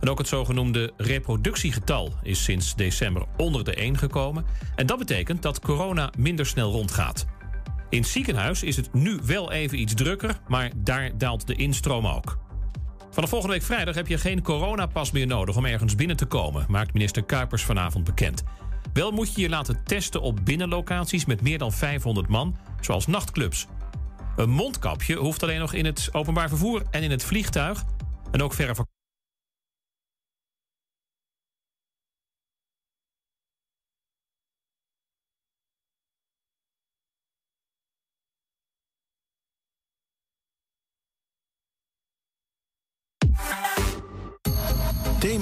En ook het zogenoemde reproductiegetal is sinds december onder de 1 gekomen. En dat betekent dat corona minder snel rondgaat. In het ziekenhuis is het nu wel even iets drukker, maar daar daalt de instroom ook. Vanaf volgende week vrijdag heb je geen coronapas meer nodig om ergens binnen te komen, maakt minister Kuipers vanavond bekend. Wel moet je je laten testen op binnenlocaties met meer dan 500 man, zoals nachtclubs. Een mondkapje hoeft alleen nog in het openbaar vervoer en in het vliegtuig. En ook verre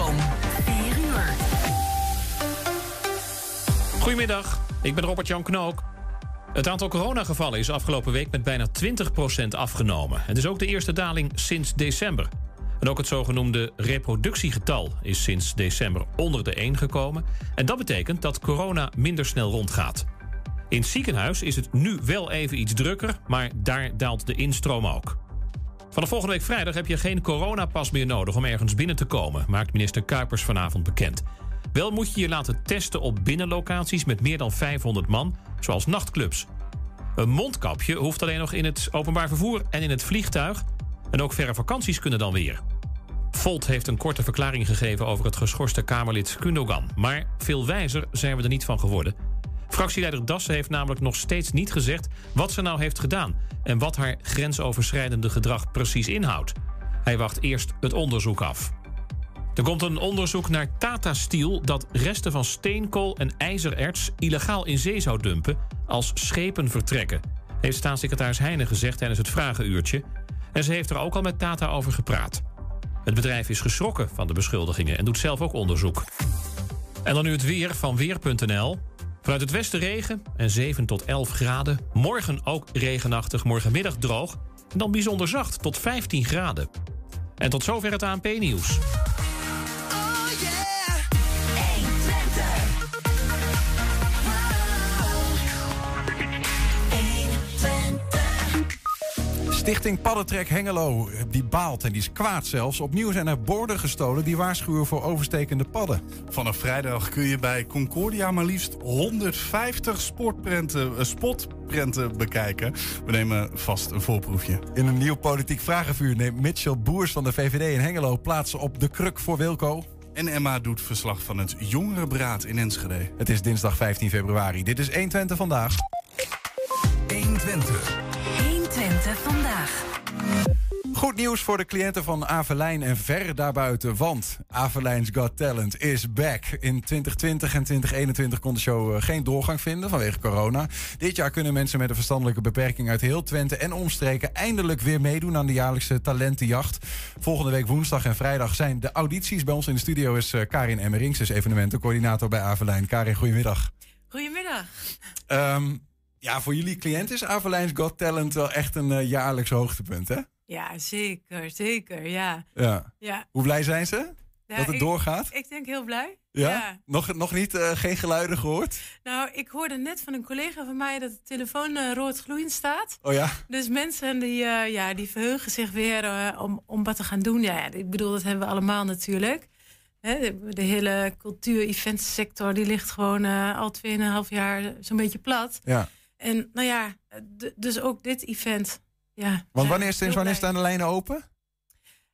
Van 4 uur. Goedemiddag, ik ben Robert-Jan Knook. Het aantal coronagevallen is afgelopen week met bijna 20% afgenomen. Het is ook de eerste daling sinds december. En ook het zogenoemde reproductiegetal is sinds december onder de 1 gekomen. En dat betekent dat corona minder snel rondgaat. In het ziekenhuis is het nu wel even iets drukker, maar daar daalt de instroom ook. Vanaf volgende week vrijdag heb je geen coronapas meer nodig om ergens binnen te komen, maakt minister Kuipers vanavond bekend. Wel moet je je laten testen op binnenlocaties met meer dan 500 man, zoals nachtclubs. Een mondkapje hoeft alleen nog in het openbaar vervoer en in het vliegtuig. En ook verre vakanties kunnen dan weer. Volt heeft een korte verklaring gegeven over het geschorste Kamerlid Kundogan. Maar veel wijzer zijn we er niet van geworden. Fractieleider Dassen heeft namelijk nog steeds niet gezegd wat ze nou heeft gedaan en wat haar grensoverschrijdende gedrag precies inhoudt. Hij wacht eerst het onderzoek af. Er komt een onderzoek naar Tata Steel dat resten van steenkool en ijzererts illegaal in zee zou dumpen als schepen vertrekken, heeft staatssecretaris Heijnen gezegd tijdens het vragenuurtje. En ze heeft er ook al met Tata over gepraat. Het bedrijf is geschrokken van de beschuldigingen en doet zelf ook onderzoek. En dan nu het weer van Weer.nl. Vanuit het westen regen en 7 tot 11 graden. Morgen ook regenachtig, morgenmiddag droog. En dan bijzonder zacht tot 15 graden. En tot zover het ANP-nieuws. Stichting Paddentrek Hengelo, die baalt en die is kwaad zelfs. Opnieuw zijn er borden gestolen die waarschuwen voor overstekende padden. Vanaf vrijdag kun je bij Concordia maar liefst 150 sportprenten, eh, spotprenten bekijken. We nemen vast een voorproefje. In een nieuw politiek vragenvuur neemt Mitchell Boers van de VVD in Hengelo plaats op de kruk voor Wilco. En Emma doet verslag van het jongerenberaad in Enschede. Het is dinsdag 15 februari. Dit is 120 vandaag. 120. 120 vandaag. Goed nieuws voor de cliënten van Avelijn en ver daarbuiten. Want Avelijn's Got Talent is back. In 2020 en 2021 kon de show geen doorgang vinden vanwege corona. Dit jaar kunnen mensen met een verstandelijke beperking uit heel Twente en omstreken eindelijk weer meedoen aan de jaarlijkse talentenjacht. Volgende week woensdag en vrijdag zijn de audities. Bij ons in de studio is eh, Karin Emmerings, dus evenementencoördinator bij Avelijn. Karin, goedemiddag. Goedemiddag. Ehm, ja, voor jullie cliënt is Avelijn's Got Talent wel echt een eh, jaarlijks hoogtepunt, hè? Ja, zeker, zeker, ja. Ja. Ja, Hoe blij zijn ze? dat het ik- doorgaat? Ik denk heel blij. Ja? Nog, nog niet, eh, geen geluiden gehoord? Nou, ik hoorde net van een collega van mij dat de telefoon eh, rood gloeiend staat. Oh ja? Dus mensen die, ja, die verheugen zich weer om, om wat te gaan doen. Ja, ik bedoel, dat hebben we allemaal natuurlijk. Hè, de, de hele cultuur-eventsector die ligt gewoon al 2,5 jaar zo'n beetje plat. Ja. En nou ja, dus ook dit event. Ja, Want wanneer, sinds wanneer staan de lijnen open?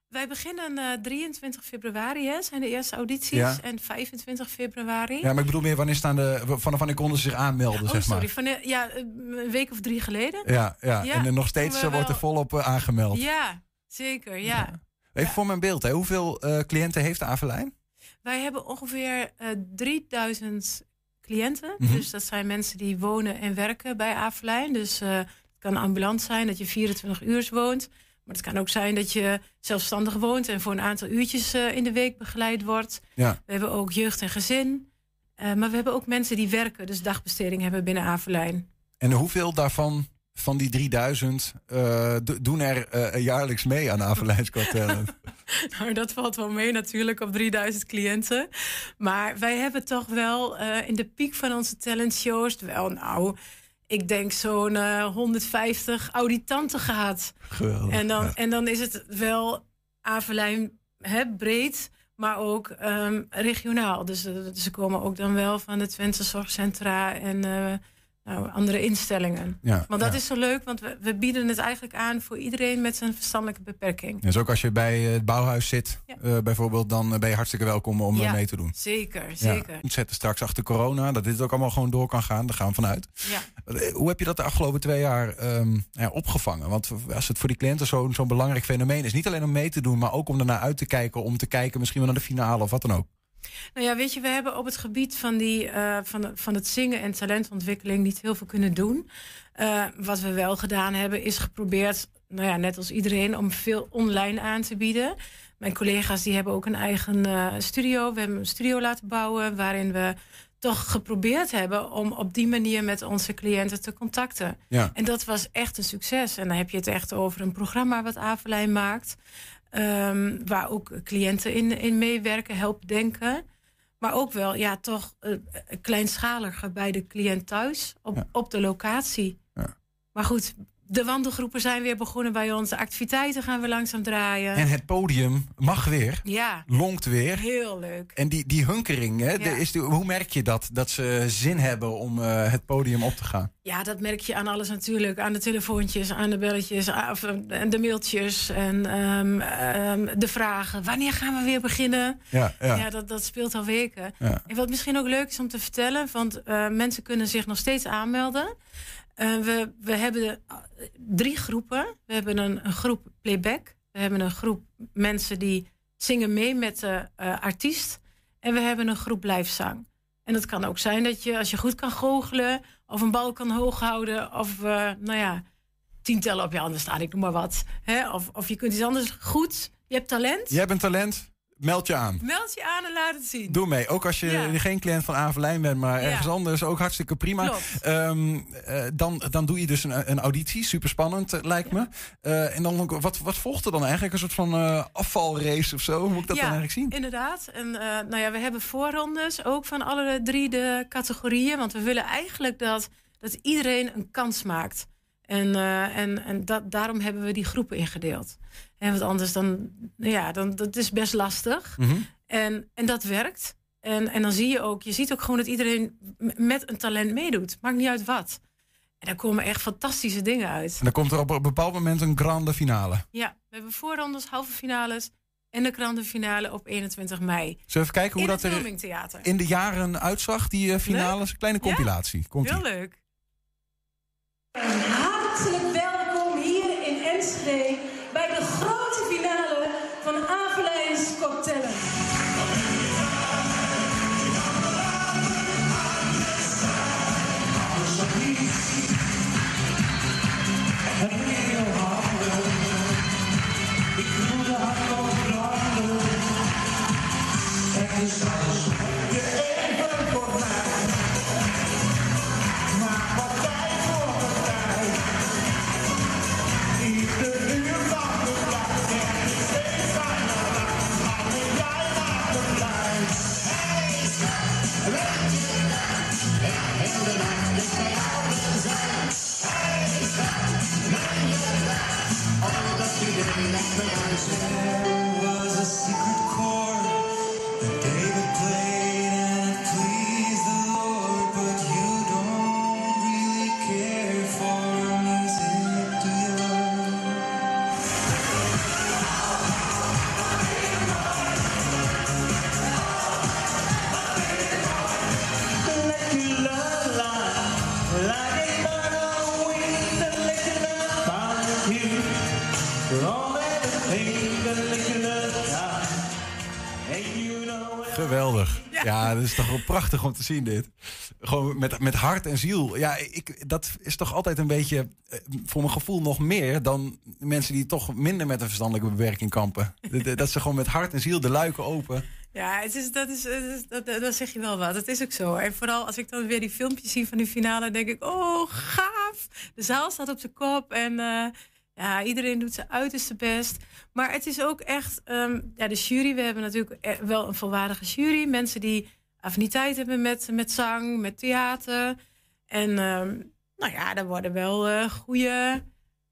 Wij beginnen eh 23 februari, hè, zijn de eerste audities. Ja. En 25 februari. Ja, maar ik bedoel meer, wanneer staan de, vanaf wanneer konden ze zich aanmelden, oh, zeg maar? sorry. Van, de- ja, een week of drie geleden. Ja, ja. Ja, en nog steeds eh, wordt er volop eh, aangemeld. Ja, zeker, ja. Even voor mijn beeld, hè. hoeveel eh, cliënten heeft de Avelijn? Wij hebben ongeveer eh 3000 cliënten. Mhm. Dus dat zijn mensen die wonen en werken bij Avelijn. Dus eh, het kan ambulant zijn dat je 24 uur woont. Maar het kan ook zijn dat je zelfstandig woont en voor een aantal uurtjes eh, in de week begeleid wordt. Ja. We hebben ook jeugd en gezin. Eh, maar we hebben ook mensen die werken, dus dagbesteding hebben binnen Avelijn. En hoeveel daarvan, van die 3000, eh, do- doen er eh, jaarlijks mee aan Talent? Nou, dat valt wel mee natuurlijk op 3000 cliënten. Maar wij hebben toch wel eh, in de piek van onze talentshows... wel, nou, ik denk zo'n eh, 150 auditanten gehad. Geweldig. En dan, ja. en dan is het wel Avelijn hè, breed, maar ook ehm, regionaal. Dus eh, ze komen ook dan wel van de Twente Zorgcentra en eh, nou, andere instellingen. Ja, Want dat ja. is zo leuk, want we, we bieden het eigenlijk aan... voor iedereen met zijn verstandelijke beperking. Dus ook als je bij eh, het bouwhuis zit, Ja. eh, bijvoorbeeld, dan eh, ben je hartstikke welkom om Ja, mee te doen. Zeker, zeker. we zetten straks achter corona, dat dit ook allemaal gewoon door kan gaan. Daar gaan we vanuit. Ja. Hoe heb je dat de afgelopen twee jaar ehm, ja, opgevangen? Want als het voor die cliënten zo'n zo'n belangrijk fenomeen is, niet alleen om mee te doen, maar ook om ernaar uit te kijken, om te kijken misschien wel naar de finale of wat dan ook. Nou ja, weet je, we hebben op het gebied van, die, eh, van, de- van het zingen en talentontwikkeling niet heel veel kunnen doen. Eh, wat we wel gedaan hebben, is geprobeerd, nou ja, net als iedereen, om veel online aan te bieden. Mijn collega's die hebben ook een eigen eh, studio. We hebben een studio laten bouwen waarin we toch geprobeerd hebben om op die manier met onze cliënten te contacten. Ja. En dat was echt een succes. En dan heb je het echt over een programma wat Avelijn maakt. Ehm, waar ook cliënten in, in meewerken, helpen denken. Maar ook wel, ja, toch eh, kleinschaliger bij de cliënt thuis, op, Ja. op de locatie. Ja. Maar goed, de wandelgroepen zijn weer begonnen bij ons. De activiteiten gaan we langzaam draaien. En het podium mag weer, Ja, longt weer. heel leuk. En die, die hunkering, hè, de- is hoe merk je dat? Dat ze zin hebben om eh, het podium op te gaan? Ja, dat merk je aan alles natuurlijk. Aan de telefoontjes, aan de belletjes, eh, en de mailtjes en ehm, ehm, de vragen. Wanneer gaan we weer beginnen? Ja, ja. Ja, dat, dat speelt al weken. Ja. En wat misschien ook leuk is om te vertellen, want eh, mensen kunnen zich nog steeds aanmelden. Eh, we, we hebben drie groepen. We hebben een, groep playback. We hebben een groep mensen die zingen mee met de eh, artiest. En we hebben een groep lijfzang. En het kan ook zijn dat je, als je goed kan goochelen... of een bal kan hoog houden... of, eh, nou ja, tien tellen op je handen staan, ik noem maar wat. Hè? Of, of je kunt iets anders goed. Je hebt talent. Jij hebt een talent, meld je aan. Meld je aan en laat het zien. Doe mee. Ook als je Ja. geen cliënt van Avelijn bent, maar Ja. ergens anders ook hartstikke prima. Ehm, eh, dan, dan doe je dus een, een auditie. Super spannend, eh, lijkt me. Eh, en dan, wat, wat volgt er dan eigenlijk? Een soort van afvalrace of zo? Hoe moet ik dat dan eigenlijk zien? inderdaad. En nou ja, we hebben voorrondes ook van alle drie de categorieën. Want we willen eigenlijk dat, dat iedereen een kans maakt. En, eh, en, en dat, daarom hebben we die groepen ingedeeld. En want anders dan, ja, dan dat is best lastig. Mhm. En, en dat werkt. En, en dan zie je ook, je ziet ook gewoon dat iedereen met een talent meedoet. Maakt niet uit wat. En daar komen echt fantastische dingen uit. En dan komt er op een bepaald moment een grande finale. Ja, we hebben voorrondes, halve finales en de grande finale op 21 mei. Zullen we even kijken hoe in dat het er in de jaren uitzag, die eh, finales? Een kleine Ja. compilatie. Komt Heel leuk. Hartelijk welkom hier in Enschede bij de grote finale van Avelijns Cocktail. Let the prachtig om te zien dit. Gewoon met, met hart en ziel. Ja, ik, dat is toch altijd een beetje, eh, voor mijn gevoel nog meer... dan mensen die toch minder met een verstandelijke bewerking kampen. Dat- ze gewoon met hart en ziel de luiken open... Ja, het is, dat, is, is- dat, dat, zeg je wel wat. Dat is ook zo. En vooral als ik dan weer die filmpjes zie van die finale, denk ik, oh, gaaf. De zaal staat op zijn kop en eh, ja, iedereen doet zijn uiterste best. Maar het is ook echt, ehm, ja, de jury, we hebben natuurlijk eh, wel een volwaardige jury. Mensen die affiniteit hebben met, met zang, met theater. En ehm, nou ja, er worden wel eh goede...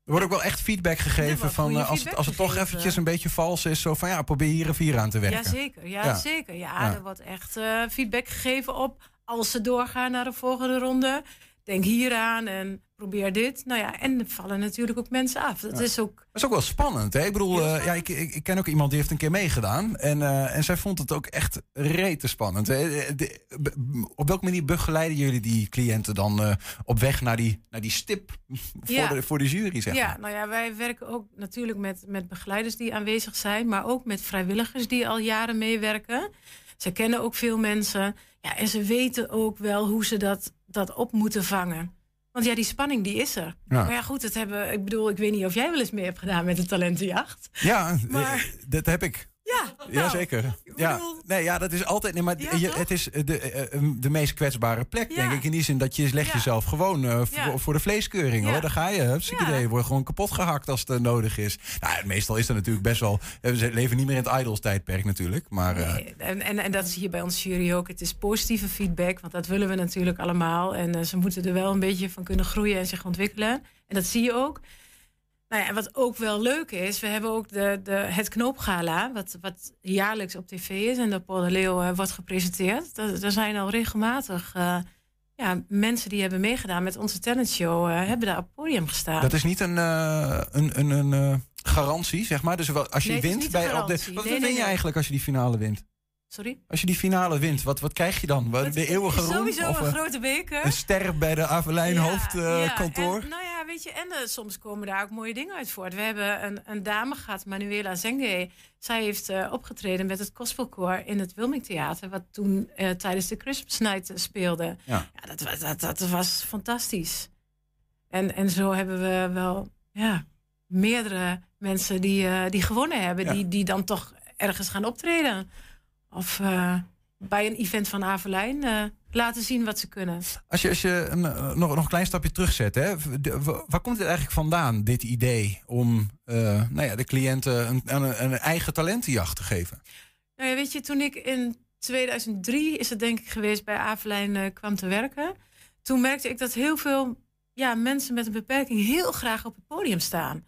Er wordt ook wel echt feedback gegeven van eh, als, het, als het toch eventjes een beetje vals is, zo van ja, probeer hier een vier aan te werken. Jazeker, ja, Ja. zeker. Ja, Ja. er wordt echt eh, feedback gegeven op als ze doorgaan naar de volgende ronde. Denk hieraan en probeer dit. Nou ja, en er vallen natuurlijk ook mensen af. Dat Ja. is ook... Dat is ook wel spannend. Hè? Ik bedoel, eh, ja, ik, ik, ik ken ook iemand die heeft een keer meegedaan. En, eh, en zij vond het ook echt rete spannend. Hè? De- de- op welke manier begeleiden jullie die cliënten dan eh, op weg naar die, naar die stip voor, Ja. de, voor de jury? Zeg ja, maar. nou ja, wij werken ook natuurlijk met, met begeleiders die aanwezig zijn, maar ook met vrijwilligers die al jaren meewerken. Ze kennen ook veel mensen. Ja, en ze weten ook wel hoe ze dat, dat op moeten vangen. Want ja, die spanning die is er. Ja. Maar ja, goed, dat hebben, ik bedoel, ik weet niet of jij wel eens mee hebt gedaan met de talentenjacht. Ja, Maar- eh, dat heb ik. Ja, Jazeker. Ja, nee, ja, dat is altijd. Nee, maar Ja, je, het is de, eh, eh, de meest kwetsbare plek, Ja. denk ik. In die zin dat je legt jezelf gewoon eh, voor, de vleeskeuring. Hoor. Daar ga je. Hartstikke idee. Je wordt gewoon kapot gehakt als het eh, nodig is. Nou, meestal is dat natuurlijk best wel. eh, We leven niet meer in het idols tijdperk natuurlijk. Maar eh, Nee, en, en, en dat zie je bij ons jury ook. Het is positieve feedback, want dat willen we natuurlijk allemaal. En eh, ze moeten er wel een beetje van kunnen groeien en zich ontwikkelen. En dat zie je ook. Nou ja, en wat ook wel leuk is, we hebben ook de, de, het Knoopgala, wat, wat jaarlijks op tv is en door Paul de Leeuw eh, wordt gepresenteerd. Er, zijn al regelmatig eh, ja, mensen die hebben meegedaan met onze talentshow, eh hebben daar op het podium gestaan. dat is niet een, een, een, een garantie, zeg maar. Dus wel, als je Nee, wint bij op de. Wat Nee, win nee, je eigenlijk als je die finale wint? Sorry? Als je die finale wint, wat, wat krijg je dan? Wat- De eeuwige roem? Sowieso Of, een eh, grote beker. een ster bij de Avelijn Ja, hoofdkantoor? ja, nou ja, weet je, en eh, soms komen daar ook mooie dingen uit voort. We hebben een, een dame gehad, Manuela Zenge. Zij heeft eh, opgetreden met het gospelkoor in het Wilming Theater... wat toen eh, tijdens de Christmas Night speelde. Ja. Ja, dat, was- dat, dat was fantastisch. En, en zo hebben we wel ja, meerdere mensen die, die gewonnen hebben... Die, die dan toch ergens gaan optreden. Of eh, bij een event van Avelijn eh, laten zien wat ze kunnen. Als je, als je een, eh, nog, nog een klein stapje terugzet, hè, de- waar komt het eigenlijk vandaan, dit idee om nou ja, de cliënten een, een, een eigen talentenjacht te geven? Nou ja, weet je, toen ik in 2003 is het denk ik geweest bij Avelijn kwam te werken. Toen merkte ik dat heel veel ja, mensen met een beperking heel graag op het podium staan.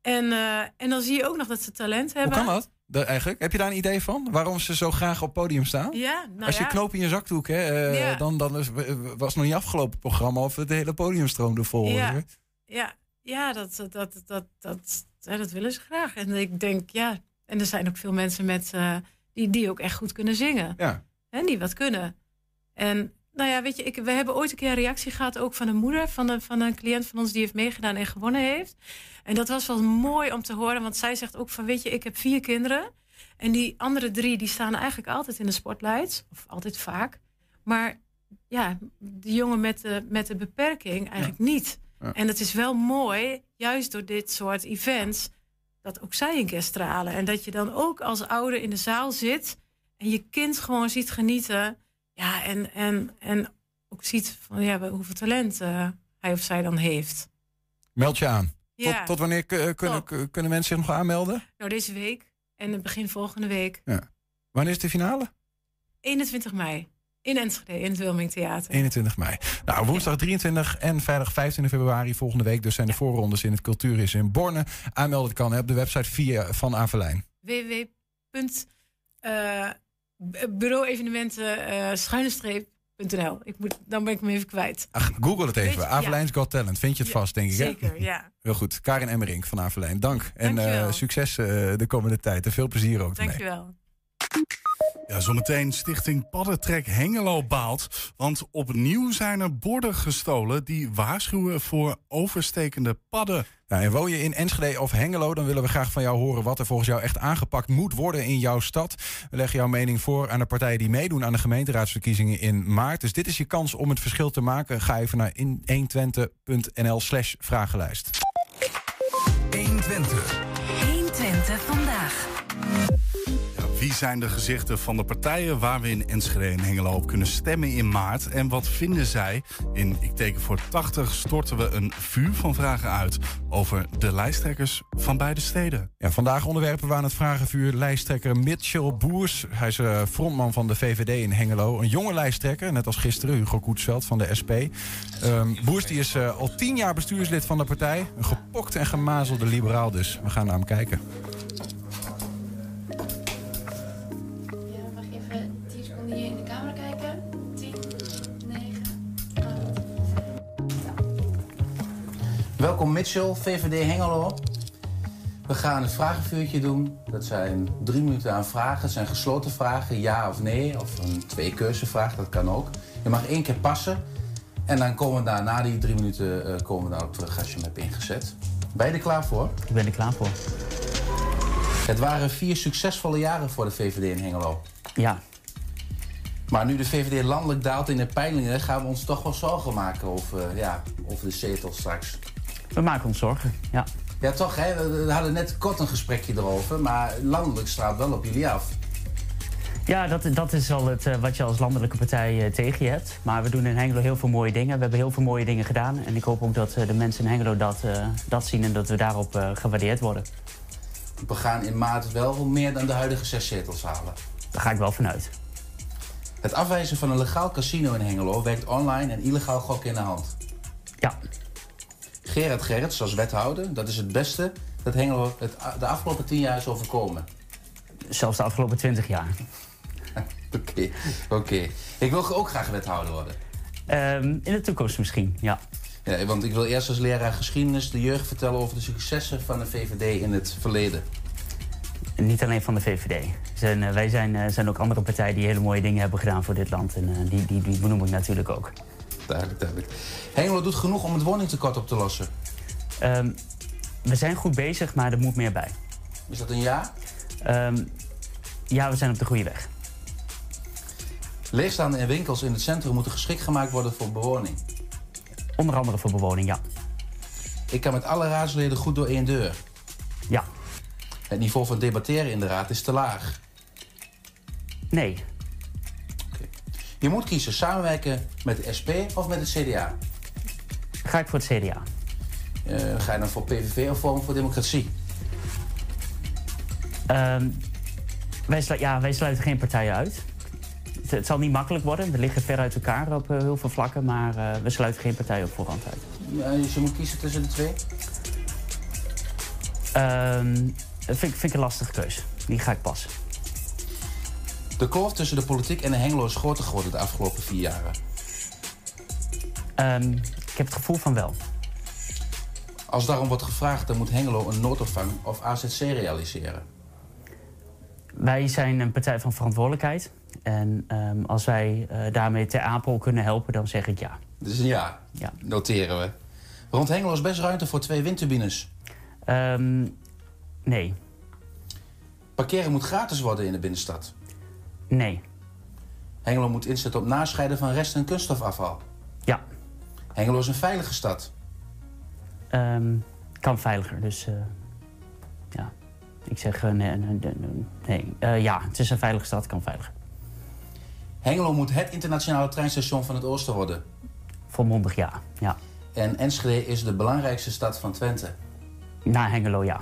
En, en dan zie je ook nog dat ze talent Hoe hebben. kan dat de- eigenlijk? Heb je daar een idee van? Waarom ze zo graag op podium staan? Ja, nou Als je ja. knoop in je zakdoek, hè, eh, Ja. dan, dan is, was het nog niet afgelopen programma of het hele podium stroomde vol. Ja, hoor. ja, ja dat, dat, dat, dat, dat, dat willen ze graag. En ik denk, ja, en er zijn ook veel mensen met, eh, die, die ook echt goed kunnen zingen. Ja. En die wat kunnen. En nou ja, weet je, ik, we hebben ooit een keer een reactie gehad, ook van een moeder van een, van een cliënt van ons die heeft meegedaan en gewonnen heeft. En dat was wel mooi om te horen, want zij zegt ook van, weet je, ik heb vier kinderen. En die andere drie, die staan eigenlijk altijd in de spotlights, of altijd vaak. Maar ja, de jongen met de, met de beperking eigenlijk niet. Ja. En het is wel mooi, juist door dit soort events, dat ook zij een keer stralen. En dat je dan ook als ouder in de zaal zit en je kind gewoon ziet genieten. Ja, en, en, en ook ziet van ja, hoeveel talent eh, hij of zij dan heeft. Meld je aan. Ja. Tot, tot wanneer k- kunnen, kunnen mensen zich nog aanmelden? Nou, deze week en het begin volgende week. Ja. Wanneer is de finale? 21 mei in Enschede, in het Wilming Theater. 21 mei. Nou, woensdag 23 en vrijdag 25 februari volgende week. Dus zijn de voorrondes in het Cultuuris in Borne. Aanmelden kan op de website via van Avelijn. uh, schuine streep.nl. Ik moet, dan ben ik hem even kwijt. Ach, google het even. je- Avelijn's Got Talent. Vind je het vast, denk ik. Hè? Zeker, ja. Heel goed. Karin Emmerink van Avelijn. Dank. En eh, succes eh, de komende tijd. En veel plezier ook. Dankjewel. Ja, zometeen Stichting Paddentrek Hengelo baalt. Want opnieuw zijn er borden gestolen die waarschuwen voor overstekende padden. Ja, en woon je in Enschede of Hengelo, dan willen we graag van jou horen wat er volgens jou echt aangepakt moet worden in jouw stad. We leggen jouw mening voor aan de partijen die meedoen aan de gemeenteraadsverkiezingen in maart. Dus dit is je kans om het verschil te maken. Ga even naar 120.nl slash vragenlijst. 120. 120 vandaag. Wie zijn de gezichten van de partijen waar we in Enschede en Hengelo op kunnen stemmen in maart? En wat vinden zij? In Ik teken voor 80 storten we een vuur van vragen uit over de lijsttrekkers van beide steden. Ja, vandaag onderwerpen we aan het vragenvuur lijsttrekker Mitchell Boers. Hij is eh, frontman van de VVD in Hengelo. Een jonge lijsttrekker, net als gisteren, Hugo Koetsveld van de SP. Ehm, Boers die is eh, al tien jaar bestuurslid van de partij. Een gepokt en gemazelde liberaal dus. We gaan naar hem kijken. Welkom Mitchell, VVD Hengelo. We gaan een vragenvuurtje doen. Dat zijn drie minuten aan vragen. Het zijn gesloten vragen, ja of nee. Of een twee-keuzevraag, dat kan ook. Je mag één keer passen. En dan komen we daar, na die drie minuten eh, komen we daarop terug als je hem hebt ingezet. Ben je er klaar voor? Ik ben er klaar voor. Het waren vier succesvolle jaren voor de VVD in Hengelo. Ja. Maar nu de VVD landelijk daalt in de peilingen... gaan we ons toch wel zorgen maken over, ja, over de zetel straks. We maken ons zorgen, ja. Ja, toch, hè? We hadden net kort een gesprekje erover, maar landelijk straalt wel op jullie af. Ja, dat, dat is al het, eh, wat je als landelijke partij eh, tegen je hebt. Maar we doen in Hengelo heel veel mooie dingen. We hebben heel veel mooie dingen gedaan. En ik hoop ook dat eh, de mensen in Hengelo dat, dat zien en dat we daarop gewaardeerd worden. We gaan in maart wel meer dan de huidige zes zetels halen. Daar ga ik wel vanuit. Het afwijzen van een legaal casino in Hengelo werkt online en illegaal gokken in de hand. Ja. Gerard Gerrits als wethouder, dat is het beste dat Hengelo het, de afgelopen tien jaar is overkomen. Zelfs de afgelopen twintig jaar. Oké, oké. Ik wil ook graag wethouder worden. Ehm, in de toekomst misschien, ja. Ja, want ik wil eerst als leraar geschiedenis de jeugd vertellen over de successen van de VVD in het verleden. En niet alleen van de VVD. Zijn, eh, wij zijn, eh, zijn ook andere partijen die hele mooie dingen hebben gedaan voor dit land. En eh, die, die, die benoem ik natuurlijk ook. Duidelijk, duidelijk. Hengelo doet genoeg om het woningtekort op te lossen. Ehm, we zijn goed bezig, maar er moet meer bij. Is dat een ja? Ehm, ja, we zijn op de goede weg. Leegstaande winkels in het centrum moeten geschikt gemaakt worden voor bewoning. Onder andere voor bewoning, ja. Ik kan met alle raadsleden goed door één deur. Ja. Het niveau van debatteren in de raad is te laag. Nee. Je moet kiezen samenwerken met de SP of met het CDA. Ga ik voor het CDA. Eh, ga je dan voor PVV of Forum voor Democratie? Ehm, wij, ja, wij sluiten geen partijen uit. Het, het zal niet makkelijk worden. We liggen ver uit elkaar op eh, heel veel vlakken. Maar eh, we sluiten geen partij op voorhand uit. Dus je moet kiezen tussen de twee? Ehm, dat vind, ik- vind ik een lastige keuze. Die ga ik passen. De kloof tussen de politiek en de Hengelo is groter geworden de afgelopen vier jaren. Ehm, ik heb het gevoel van wel. Als daarom wordt gevraagd, dan moet Hengelo een noodopvang of AZC realiseren. Wij zijn een partij van verantwoordelijkheid. En ehm, als wij eh, daarmee ter Apel kunnen helpen, dan zeg ik ja. Dus ja, Ja. noteren we. Rond Hengelo is best ruimte voor twee windturbines. Ehm, nee. Parkeren moet gratis worden in de binnenstad. Nee. Hengelo moet inzetten op nascheiden van rest- en kunststofafval. Ja. Hengelo is een veilige stad. Ehm, kan veiliger, dus eh, ja. Ik zeg eh, nee. nee, nee, nee. Eh, ja, het is een veilige stad, kan veiliger. Hengelo moet het internationale treinstation van het oosten worden. Volmondig ja. ja. En Enschede is de belangrijkste stad van Twente. Na Hengelo ja.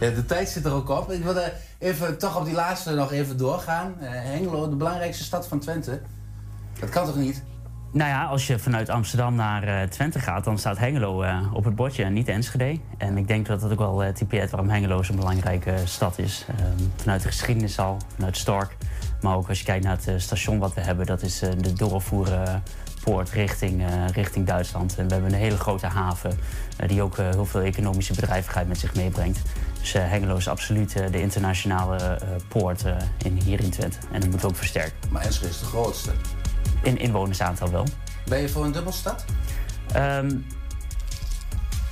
Ja, de tijd zit er ook op. Ik wilde even toch op die laatste nog even doorgaan. Eh, Hengelo, de belangrijkste stad van Twente. Dat kan toch niet? Nou ja, als je vanuit Amsterdam naar eh, Twente gaat, dan staat Hengelo eh, op het bordje en niet Enschede. En ik denk dat dat ook wel eh, typeert waarom Hengelo zo'n belangrijke stad is. Ehm, vanuit de geschiedenis al, vanuit Stork. Maar ook als je kijkt naar het station wat we hebben, dat is de doorvoerpoort richting, eh, richting Duitsland. En we hebben een hele grote haven eh, die ook eh, heel veel economische bedrijvigheid met zich meebrengt. Dus Hengelo is absoluut de internationale poort in, hier in Twente. En dat moet ook versterken. Maar Enschede is de grootste. In inwonersaantal wel. Ben je voor een dubbelstad? Ehm,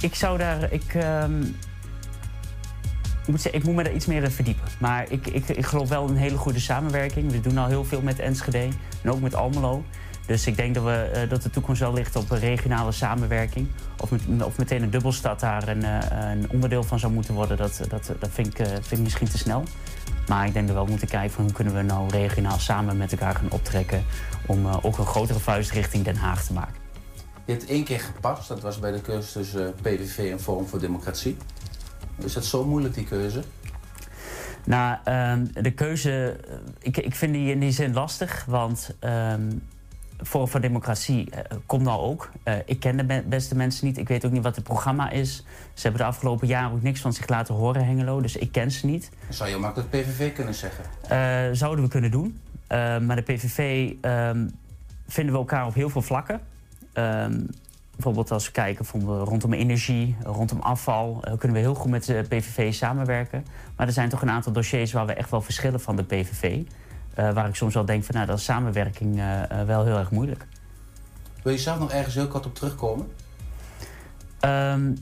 ik zou daar. Ik, ehm, ik, moet zeggen, ik moet me daar iets meer in verdiepen. Maar ik, ik, ik geloof wel in een hele goede samenwerking. We doen al heel veel met Enschede en ook met Almelo. Dus ik denk dat, we, eh, dat de toekomst wel ligt op regionale samenwerking. Of, met, of meteen een dubbelstad daar een, eh, een onderdeel van zou moeten worden, dat, dat, dat vind, ik, eh, vind ik misschien te snel. Maar ik denk dat we wel moeten kijken van hoe kunnen we nou regionaal samen met elkaar gaan optrekken. om ook een grotere vuist richting Den Haag te maken. Je hebt één keer gepast, dat was bij de keuze tussen PVV en Forum voor Democratie. Is dat zo moeilijk, die keuze? Nou, ehm, de keuze, ik, ik vind die in die zin lastig, want ehm Forum voor Democratie eh, komt nou ook. Eh, ik ken de be- beste mensen niet, ik weet ook niet wat het programma is. Ze hebben de afgelopen jaren ook niks van zich laten horen, Hengelo, dus ik ken ze niet. Zou je makkelijk PVV kunnen zeggen. Eh, zouden we kunnen doen. Maar de PVV ehm, vinden we elkaar op heel veel vlakken. Ehm, bijvoorbeeld als we kijken vonden we rondom energie, rondom afval... kunnen we heel goed met de PVV samenwerken. Maar er zijn toch een aantal dossiers waar we echt wel verschillen van de PVV. Eh, waar ik soms wel denk van nou, dat is samenwerking eh, eh, wel heel erg moeilijk. Wil je zelf nog ergens heel kort op terugkomen? Ehm,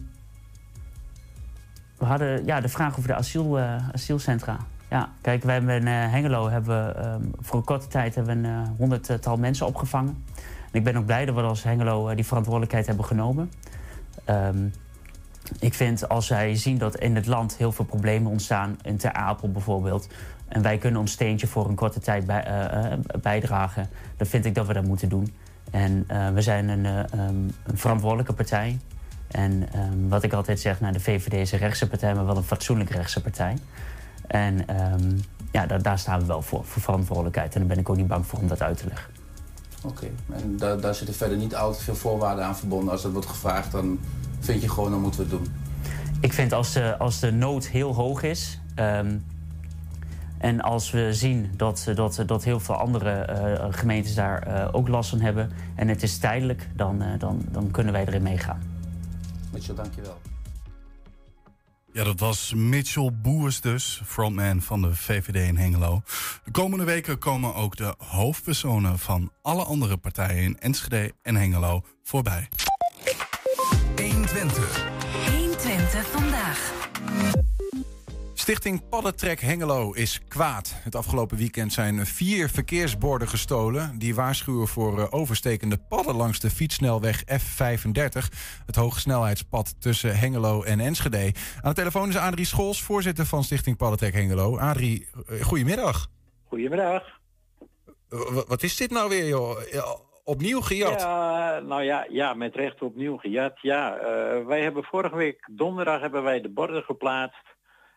we hadden ja, de vraag over de asiel, asielcentra. Ja, kijk, wij hebben in Hengelo hebben we, ehm, voor een korte tijd hebben we een honderdtal mensen opgevangen. En ik ben ook blij dat we als Hengelo die verantwoordelijkheid hebben genomen. Ehm, ik vind als wij zien dat in het land heel veel problemen ontstaan, in Ter Apel bijvoorbeeld, en wij kunnen ons steentje voor een korte tijd bij, eh, eh, bijdragen, dan vind ik dat we dat moeten doen. En eh, we zijn een, eh, ehm, een verantwoordelijke partij. En ehm, wat ik altijd zeg, nou, de VVD is een rechtse partij, maar wel een fatsoenlijk rechtse partij. En ehm, ja, daar, daar staan we wel voor, voor verantwoordelijkheid. En daar ben ik ook niet bang voor om dat uit te leggen. Oké, en daar, daar zitten verder niet al te veel voorwaarden aan verbonden. Als dat wordt gevraagd, dan vind je gewoon, dan moeten we het doen. Ik vind als de, als de nood heel hoog is. En als we zien dat, dat, dat heel veel andere eh, gemeentes daar eh, ook last van hebben. en het is tijdelijk, dan, eh, dan, dan kunnen wij erin meegaan. Mitchell, dankjewel. Ja, dat was Mitchell Boers dus, frontman van de VVD in Hengelo. De komende weken komen ook de hoofdpersonen van alle andere partijen in Enschede en Hengelo voorbij. 120. 120 vandaag. Stichting Paddentrek Hengelo is kwaad. Het afgelopen weekend zijn vier verkeersborden gestolen. Die waarschuwen voor eh, overstekende padden langs de fietssnelweg F35. Het hogesnelheidspad tussen Hengelo en Enschede. Aan de telefoon is Adrie Scholz, voorzitter van Stichting Paddentrek Hengelo. Adrie, eh, goedemiddag. Goedemiddag. Eh, w- wat is dit nou weer, joh? Opnieuw gejat? Ja, nou ja, ja, met recht opnieuw gejat. Ja, wij hebben vorige week donderdag hebben wij de borden geplaatst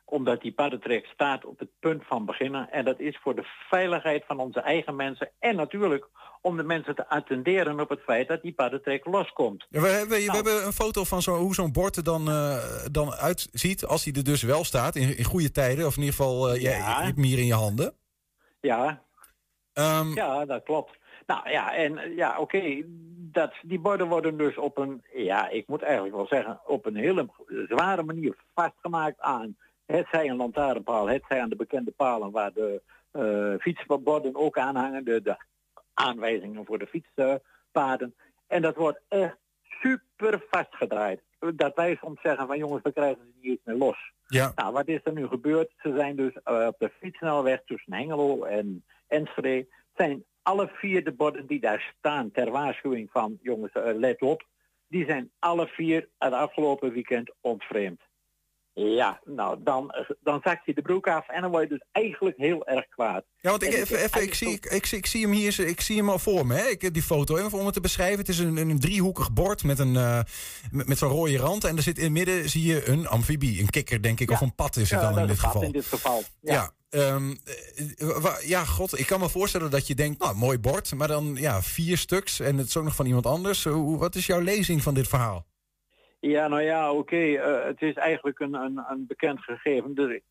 omdat die paddentrek staat op het punt van beginnen. En dat is voor de veiligheid van onze eigen mensen. En natuurlijk om de mensen te attenderen op het feit dat die paddentrek loskomt. Ja, we, hebben, we Nou. hebben een foto van zo, hoe zo'n bord er dan, eh, dan uitziet. Als hij er dus wel staat, in, in goede tijden. Of in ieder geval, eh, jij- je, hebt hem hier in je handen. Ja, Ehm, ja dat klopt. Nou ja, en ja, oké, dat die borden worden dus op een, ja, ik moet eigenlijk wel zeggen, op een hele zware manier vastgemaakt aan het zij een lantaarnpaal, het zij aan de bekende palen waar de eh fietsborden ook aan hangen, de, de aanwijzingen voor de fietspaden. En dat wordt echt super vastgedraaid. Dat wij soms zeggen van jongens, we krijgen ze niet eens meer los. Ja. Nou, wat is er nu gebeurd? Ze zijn dus eh, op de fietssnelweg tussen Hengelo en Enschede. Zijn alle vier de borden die daar staan ter waarschuwing van jongens, eh, let op. Die zijn alle vier het afgelopen weekend ontvreemd. Ja, nou dan, dan zakt je de broek af en dan word je dus eigenlijk heel erg kwaad. Ja, want ik, even, even, ik, zie, ik, ik, zie- ik zie hem hier, ik zie hem al voor me. Hè? Ik heb die foto even om het te beschrijven. Het is een, een driehoekig bord met, een, eh, met, met zo'n rode rand. En er zit in het midden zie je een amfibie, een kikker denk ik. Of een pad is het dan in dit een pad geval. in dit geval. Ja. Ja, ehm, eh, ja, god, ik kan me voorstellen dat je denkt, nou, mooi bord. Maar dan ja, vier stuks en het is ook nog van iemand anders. Hoe, wat is jouw lezing van dit verhaal? Ja, nou ja, oké. eh, het is eigenlijk een, een, een bekend gegeven. Er,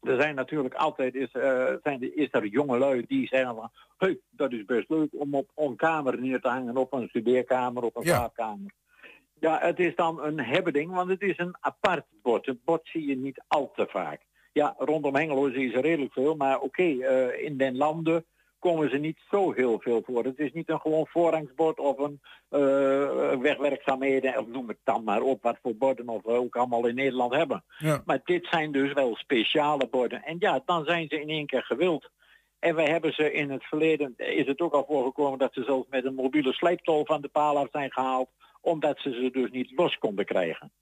er zijn natuurlijk altijd is, eh, zijn, er- is er jongelui die zeggen van... Hey, dat is best leuk om op een kamer neer te hangen, op een studeerkamer, op een Ja. slaapkamer. Ja, het is dan een hebbeding, want het is een apart bord. Het bord zie je niet al te vaak. Ja, rondom Hengelo zie je ze redelijk veel, maar oké, eh, in den landen komen ze niet zo heel veel voor. Het is niet een gewoon voorrangsbord of een eh, wegwerkzaamheden, of noem het dan maar op, wat voor borden of we ook allemaal in Nederland hebben. Ja. Maar dit zijn dus wel speciale borden. En ja, dan zijn ze in één keer gewild. En wij hebben ze in het verleden, is het ook al voorgekomen dat ze zelfs met een mobiele sleeptol van de paal af zijn gehaald, omdat ze ze dus niet los konden krijgen.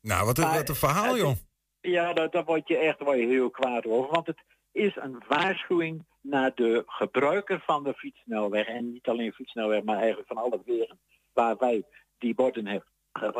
Nou, wat een, Maar wat een verhaal, joh. Ja, daar, daar word je echt je heel kwaad over. Want het is een waarschuwing naar de gebruiker van de fietssnelweg. En niet alleen fietssnelweg, maar eigenlijk van alle wegen waar wij die borden heb-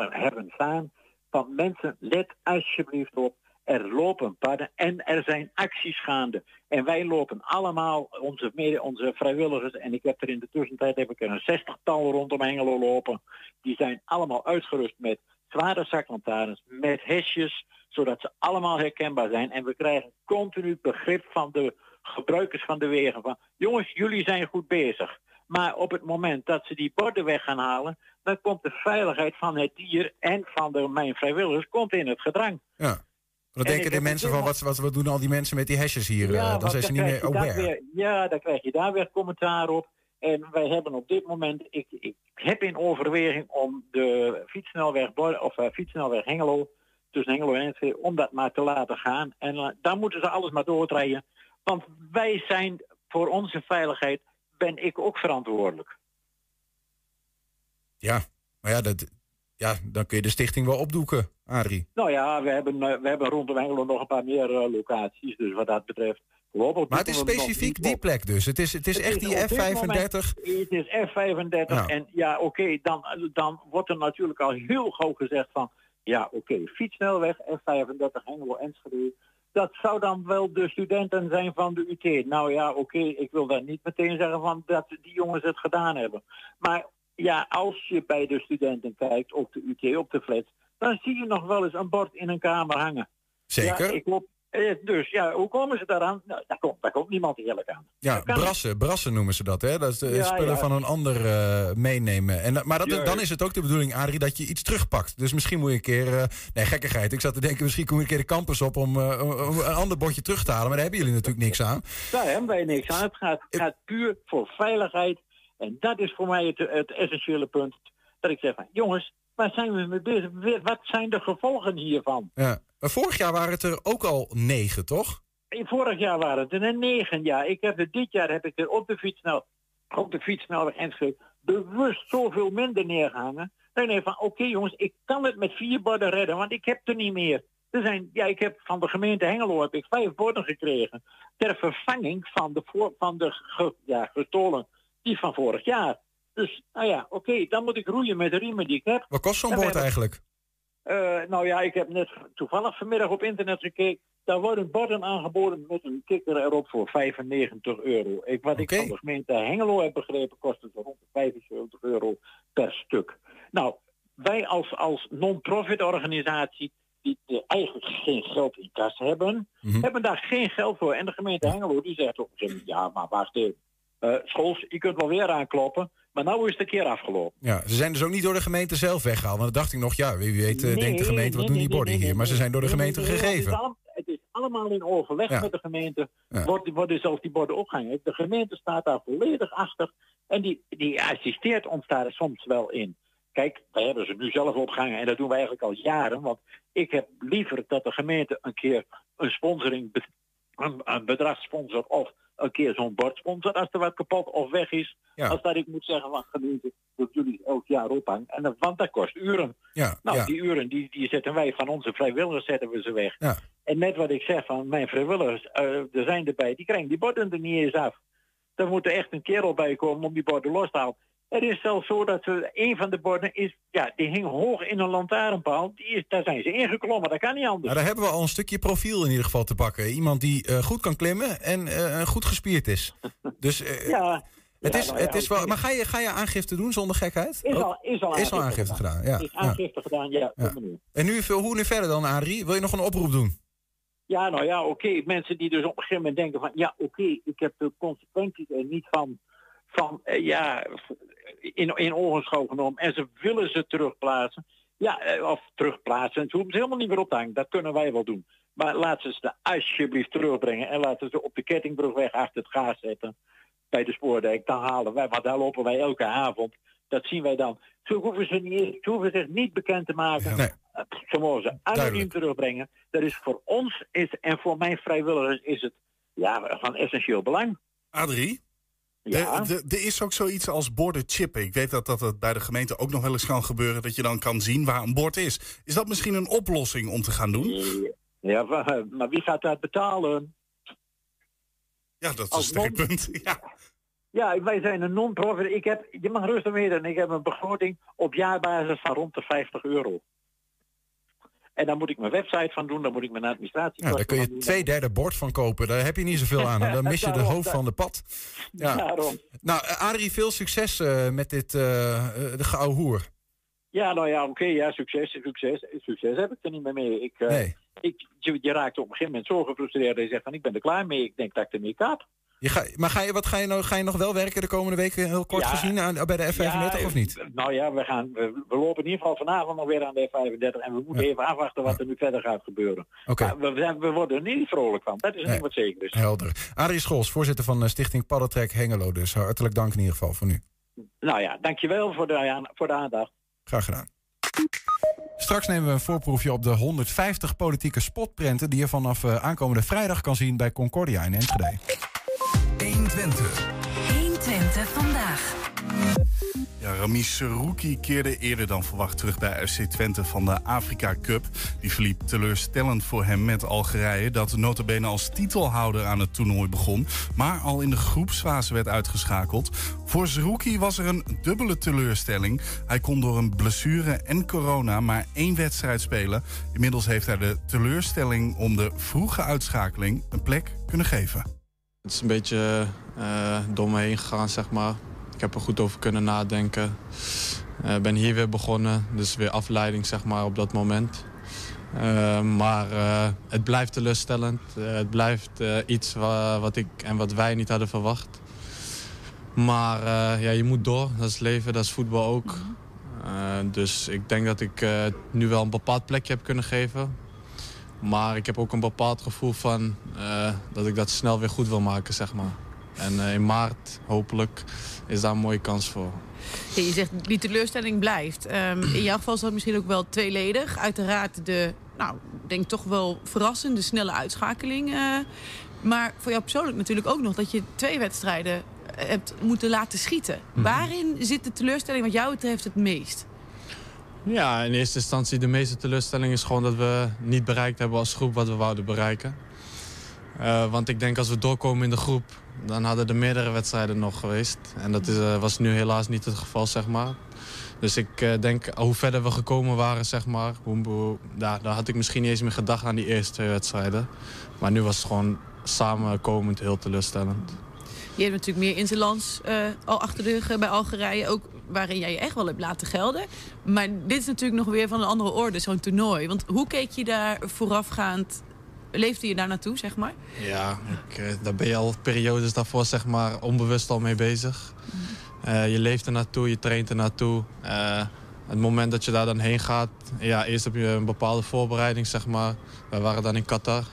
hebben staan. Van mensen, let alsjeblieft op. Er lopen padden en er zijn acties gaande. En wij lopen allemaal, onze, mede, onze vrijwilligers, en ik heb er in de tussentijd heb ik er een zestigtal rondom Hengelo lopen. Die zijn allemaal uitgerust met zware zaklantaarns, met hesjes, zodat ze allemaal herkenbaar zijn. En we krijgen continu begrip van de gebruikers van de wegen. Van, jongens, jullie zijn goed bezig. Maar op het moment dat ze die borden weg gaan halen, dan komt de veiligheid van het dier en van de, mijn vrijwilligers komt in het gedrang. Ja. Dan En denken de mensen van, wat, wat, wat doen al die mensen met die hashjes hier? Eh, dan zijn ze niet meer aware. weer- ja, dan krijg je daar weer commentaar op. En wij hebben op dit moment, ik, ik heb in overweging om de fietssnelweg, Bor- of uh, fietssnelweg Hengelo, tussen Hengelo en Enschede, om dat maar te laten gaan. En uh, daar moeten ze alles maar doordraaien. Want wij zijn voor onze veiligheid, ben ik ook verantwoordelijk. Ja, maar ja, dat, ja, dan kun je de stichting wel opdoeken, Adrie. Nou ja, we hebben, uh, we hebben rondom Hengelo nog een paar meer uh, locaties. Dus wat dat betreft. Maar het is specifiek die plek dus. Het is, het is echt die F35. Moment, het is F35 ja. en ja, oké, okay, dan, dan wordt er natuurlijk al heel gauw gezegd van... Ja, oké, okay, fietssnelweg F35 Hengelo Enschede. Dat zou dan wel de studenten zijn van de UT. Nou ja, oké, okay, ik wil daar niet meteen zeggen van dat die jongens het gedaan hebben. Maar ja, als je bij de studenten kijkt op de UT, op de flats... dan zie je nog wel eens een bord in een kamer hangen. Zeker. Ja, ik dus ja, hoe komen ze daaraan? Nou, daar, komt, daar komt niemand eerlijk aan. Ja, brassen, brassen noemen ze dat, hè? Dat is de Ja, spullen ja. van een ander eh, meenemen. En, maar dat, dan is het ook de bedoeling, Adrie, dat je iets terugpakt. Dus misschien moet je een keer... eh, nee, gekkigheid. Ik zat te denken, misschien kom je een keer de campus op om eh, een ander bordje terug te halen. Maar daar hebben jullie natuurlijk niks aan. Daar hebben wij niks aan. Het gaat, het gaat puur voor veiligheid. En dat is voor mij het, het essentiële punt. Dat ik zeg van, jongens, waar zijn we mee bezig? Wat zijn de gevolgen hiervan? Ja. Maar vorig jaar waren het er ook al negen, toch? Vorig jaar waren het er negen jaar. Ik heb er dit jaar heb ik er op de fietsnel, op de fietsnelweg Enschede bewust zoveel minder neergehangen. Dan denk ik van, oké jongens, ik kan het met vier borden redden, want ik heb er niet meer. Er zijn, ja, ik heb van de gemeente Hengelo heb ik vijf borden gekregen ter vervanging van de, voor, van de ge, ja, gestolen die van vorig jaar. Dus, nou ja, oké, dan moet ik roeien met de riemen die ik heb. Wat kost zo'n bord eigenlijk? eh, nou ja, ik heb net toevallig vanmiddag op internet gekeken. Daar worden borden aangeboden met een kikker erop voor 95 euro. Ik, wat ik van de gemeente Hengelo heb begrepen, kost het rond de 75 euro per stuk. Nou, wij als, als non-profit organisatie, die eigenlijk geen geld in kas hebben, Mhm. hebben daar geen geld voor. En de gemeente Hengelo die zegt op een gegeven moment, ja, maar wacht even. Eh, Schols, je kunt wel weer aankloppen, maar nou is het een keer afgelopen. Ja, ze zijn dus ook niet door de gemeente zelf weggehaald. Want dan dacht ik nog, ja, wie weet eh, Nee, denkt de gemeente, wat nee, doen die borden hier? Maar ze zijn door de gemeente gegeven. Het is, allemaal, het is allemaal in overleg Ja. met de gemeente. Ja. Worden, worden zelfs die borden opgehangen. De gemeente staat daar volledig achter. En die, die assisteert ons daar soms wel in. Kijk, wij hebben ze nu zelf opgehangen. En dat doen we eigenlijk al jaren. Want ik heb liever dat de gemeente een keer een sponsoring, een, een bedrag sponsort of een keer zo'n bord sponsort als er wat kapot of weg is. Ja. Als dat ik moet zeggen van gemeente, dat jullie elk jaar ophangen. En dat, want dat kost uren. Ja, Nou, ja. die uren die, die zetten wij van onze vrijwilligers zetten we ze weg. Ja. En net wat ik zeg van mijn vrijwilligers, eh, er zijn erbij, die krijgen die borden er niet eens af. Er moet er echt een kerel bij komen om die borden los te halen. Het is zelfs zo dat ze, een van de borden is, ja, die hing hoog in een lantaarnpaal. Die is, daar zijn ze ingeklommen, dat kan niet anders. Nou, daar hebben we al een stukje profiel in ieder geval te pakken. Iemand die eh, goed kan klimmen en eh, goed gespierd is. Dus eh, ja, het ja, is, nou ja, het is wel. Maar ga je, ga je aangifte doen zonder gekheid? Is al, is al is al aangifte gedaan. Ja, Is aangifte gedaan, ja. En nu, hoe nu verder dan, Adrie? Wil je nog een oproep doen? Ja, nou ja, oké. Mensen die dus op een gegeven moment denken van... ja, oké, ik heb de consequenties er niet van... van ja, in, in ogenschouw genomen en ze willen ze terugplaatsen. Ja, eh, of terugplaatsen. Ze hoeven ze helemaal niet meer op te hangen. Dat kunnen wij wel doen. Maar laten ze ze alsjeblieft terugbrengen en laten ze op de kettingbrugweg achter het gaas zetten bij de spoordijk. Dan halen wij, want daar lopen wij elke avond. Dat zien wij dan. Ze hoeven, ze niet, ze hoeven zich niet bekend te maken. Nee. Ze mogen ze anoniem terugbrengen. Dat is voor ons is, en voor mijn vrijwilligers is het ja, van essentieel belang. Adrie? Ja. Er, er- is ook zoiets als borden chippen. Ik weet dat dat het bij de gemeente ook nog wel eens kan gebeuren... dat je dan kan zien waar een bord is. Is dat misschien een oplossing om te gaan doen? Ja, maar, wie gaat dat betalen? Ja, dat is non- punt. Ja. Ja, wij zijn een non-profit. Ik heb, je mag rustig weten, ik heb een begroting op jaarbasis van rond de 50 euro. En dan moet ik mijn website van doen, dan moet ik mijn administratie. Ja, daar kun je twee derde bord van kopen. Daar heb je niet zoveel aan. En dan mis je de hoofd van de pad. Ja. Daarom. Nou, Adrie, veel succes eh, met dit eh, de gouden hoer. Ja, nou ja, oké, ja, succes, succes, succes heb ik er niet meer mee. Ik, eh, ik, je, je raakt op een gegeven moment zo gefrustreerd dat je zegt van ik ben er klaar mee, ik denk dat ik ermee kap. Je ga, maar ga je, wat ga, je nou, ga je nog wel werken de komende weken, heel kort Ja. gezien, aan, bij de F35 Ja, of niet? Nou ja, we, gaan, we, we lopen in ieder geval vanavond nog weer aan de F35 en we moeten even afwachten wat er nu verder gaat gebeuren. Oké. We, worden er niet vrolijk van, dat is Nee. niet wat zeker is. Helder. Adrie Scholz, voorzitter van eh, Stichting Paddeltrek Hengelo. Dus hartelijk dank in ieder geval voor nu. Nou ja, dankjewel voor de, voor de aandacht. Graag gedaan. Straks nemen we een voorproefje op de 150 politieke spotprenten... die je vanaf eh, aankomende vrijdag kan zien bij Concordia in Enschede. 120. 120 vandaag. Ja, Ramis Serouki keerde eerder dan verwacht terug bij FC Twente van de Afrika Cup. Die verliep teleurstellend voor hem met Algerije... dat notabene als titelhouder aan het toernooi begon... maar al in de groepsfase werd uitgeschakeld. Voor Serouki was er een dubbele teleurstelling. Hij kon door een blessure en corona maar één wedstrijd spelen. Inmiddels heeft hij de teleurstelling om de vroege uitschakeling een plek kunnen geven. Het is een beetje door me heen gegaan, zeg maar. Ik heb er goed over kunnen nadenken. Ik ben hier weer begonnen, dus weer afleiding zeg maar, op dat moment. Eh, maar het blijft teleurstellend. Het blijft iets wa- wat ik en wat wij niet hadden verwacht. Maar ja, je moet door. Dat is leven, dat is voetbal ook. Eh, dus ik denk dat ik nu wel een bepaald plekje heb kunnen geven. Maar ik heb ook een bepaald gevoel van eh, dat ik dat snel weer goed wil maken, zeg maar. En eh, in maart, hopelijk, is daar een mooie kans voor. Ja, je zegt die teleurstelling blijft. Ehm, in jouw geval is dat misschien ook wel tweeledig. Uiteraard de, nou, ik denk toch wel verrassende snelle uitschakeling. eh, maar voor jou persoonlijk natuurlijk ook nog dat je twee wedstrijden hebt moeten laten schieten. Waarin zit de teleurstelling wat jou betreft het meest? Ja, in eerste instantie de meeste teleurstelling is gewoon dat we niet bereikt hebben als groep wat we wouden bereiken. Eh, want ik denk als we doorkomen in de groep, dan hadden er meerdere wedstrijden nog geweest. En dat is, eh, was nu helaas niet het geval, zeg maar. Dus ik eh, denk, hoe verder we gekomen waren, zeg maar, dan had ik misschien niet eens meer gedacht aan die eerste twee wedstrijden. Maar nu was het gewoon samenkomend heel teleurstellend. Je hebt natuurlijk meer interlands al achter de rug bij Algerije. Ook waarin jij je echt wel hebt laten gelden. Maar dit is natuurlijk nog weer van een andere orde, zo'n toernooi. Want hoe keek je daar voorafgaand... Leefde je daar naartoe, zeg maar? Ja, ik, eh, daar ben je al periodes daarvoor zeg maar onbewust al mee bezig. Eh, je leeft er naartoe, je traint er naartoe. Eh, het moment dat je daar dan heen gaat, ja, eerst heb je een bepaalde voorbereiding, zeg maar. Wij waren dan in Qatar.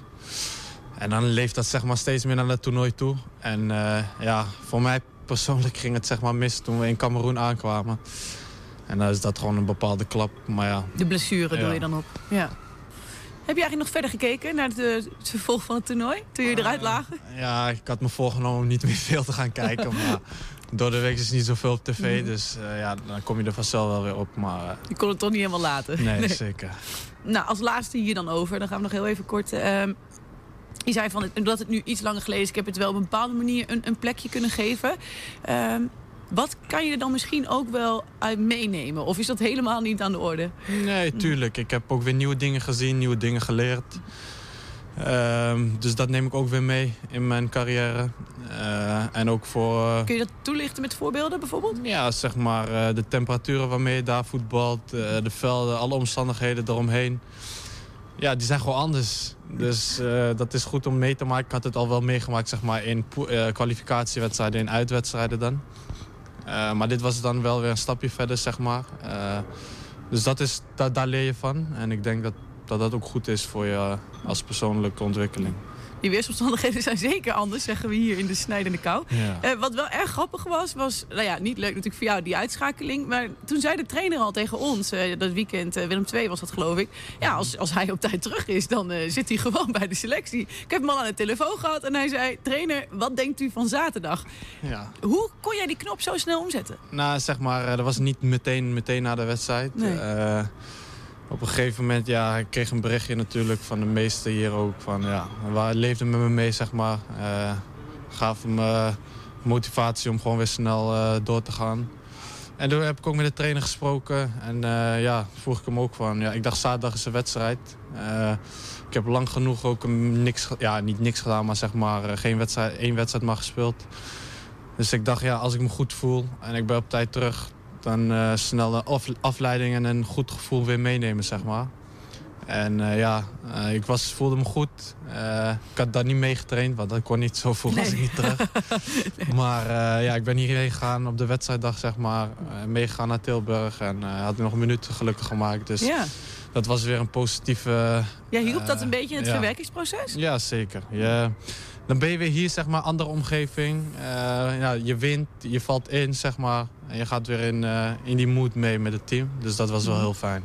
En dan leeft dat zeg maar steeds meer naar het toernooi toe. En ja, voor mij persoonlijk ging het zeg maar mis toen we in Cameroen aankwamen. En dan is dat gewoon een bepaalde klap, maar ja. De blessure doe je dan op. Ja. Heb je eigenlijk nog verder gekeken naar het, eh, het vervolg van het toernooi? Toen jullie eruit lagen? Ja, ik had me voorgenomen om niet meer veel te gaan kijken. maar door de week is niet zoveel op tv. Mhm. Dus eh, ja, dan kom je er vanzelf wel weer op. Maar eh, Je kon het toch niet helemaal laten? nee, zeker. Nou, als laatste hier dan over. Dan gaan we nog heel even kort... ehm, je zei van, omdat het nu iets langer geleden is... ik heb het wel op een bepaalde manier een, een plekje kunnen geven. Ehm, wat kan je er dan misschien ook wel uit meenemen? Of is dat helemaal niet aan de orde? Nee, tuurlijk. Ik heb ook weer nieuwe dingen gezien, nieuwe dingen geleerd. Ehm, dus dat neem ik ook weer mee in mijn carrière. Eh, en ook voor... eh, Kun je dat toelichten met voorbeelden bijvoorbeeld? Ja, zeg maar eh, de temperaturen waarmee je daar voetbalt, de velden, alle omstandigheden eromheen. Ja, die zijn gewoon anders. Dus eh, dat is goed om mee te maken. Ik had het al wel meegemaakt zeg maar, in eh, kwalificatiewedstrijden, in uitwedstrijden dan. Eh, maar dit was dan wel weer een stapje verder, zeg maar. Dus dat is, da- daar leer je van. En ik denk dat, dat dat ook goed is voor je als persoonlijke ontwikkeling. Die weersomstandigheden zijn zeker anders, zeggen we hier in de snijdende kou. Ja. Eh, wat wel erg grappig was, was, nou ja, niet leuk natuurlijk voor jou, die uitschakeling. Maar toen zei de trainer al tegen ons, eh, dat weekend, eh, Willem II was dat geloof ik. Ja, als, als hij op tijd terug is, dan zit hij gewoon bij de selectie. Ik heb hem al aan de telefoon gehad en hij zei, trainer, wat denkt u van zaterdag? Ja. Hoe kon jij die knop zo snel omzetten? Nou, zeg maar, dat was niet meteen, meteen na de wedstrijd. Nee. Eh, op een gegeven moment, ja, ik kreeg een berichtje natuurlijk van de meesten hier ook. Van, ja, waar leefden met me mee, zeg maar. Eh gaven me motivatie om gewoon weer snel eh, door te gaan. En toen heb ik ook met de trainer gesproken. En eh, ja, vroeg ik hem ook van, ja, ik dacht zaterdag is een wedstrijd. Eh, ik heb lang genoeg ook niks, ja, niet niks gedaan, maar zeg maar eh, geen wedstrijd, één wedstrijd maar gespeeld. Dus ik dacht, ja, als ik me goed voel en ik ben op tijd terug... dan eh, snel de af- afleiding en een goed gevoel weer meenemen, zeg maar. En eh, ja, eh, ik was, voelde me goed. Ik had daar niet mee getraind, want dat kon niet zo vroeg was ik niet terug. Maar ja, ik ben hierheen gegaan op de wedstrijddag, zeg maar. meegegaan naar Tilburg en had nog een minuut gelukkig gemaakt. Dus Ja. dat was weer een positieve... Ja, hielp dat een beetje in het ja. verwerkingsproces? Ja, zeker. Je, dan ben je weer hier, zeg maar, andere omgeving. Eh, ja, je wint, je valt in, zeg maar. En je gaat weer in, eh, in die mood mee met het team. Dus dat was wel Mhm. heel fijn.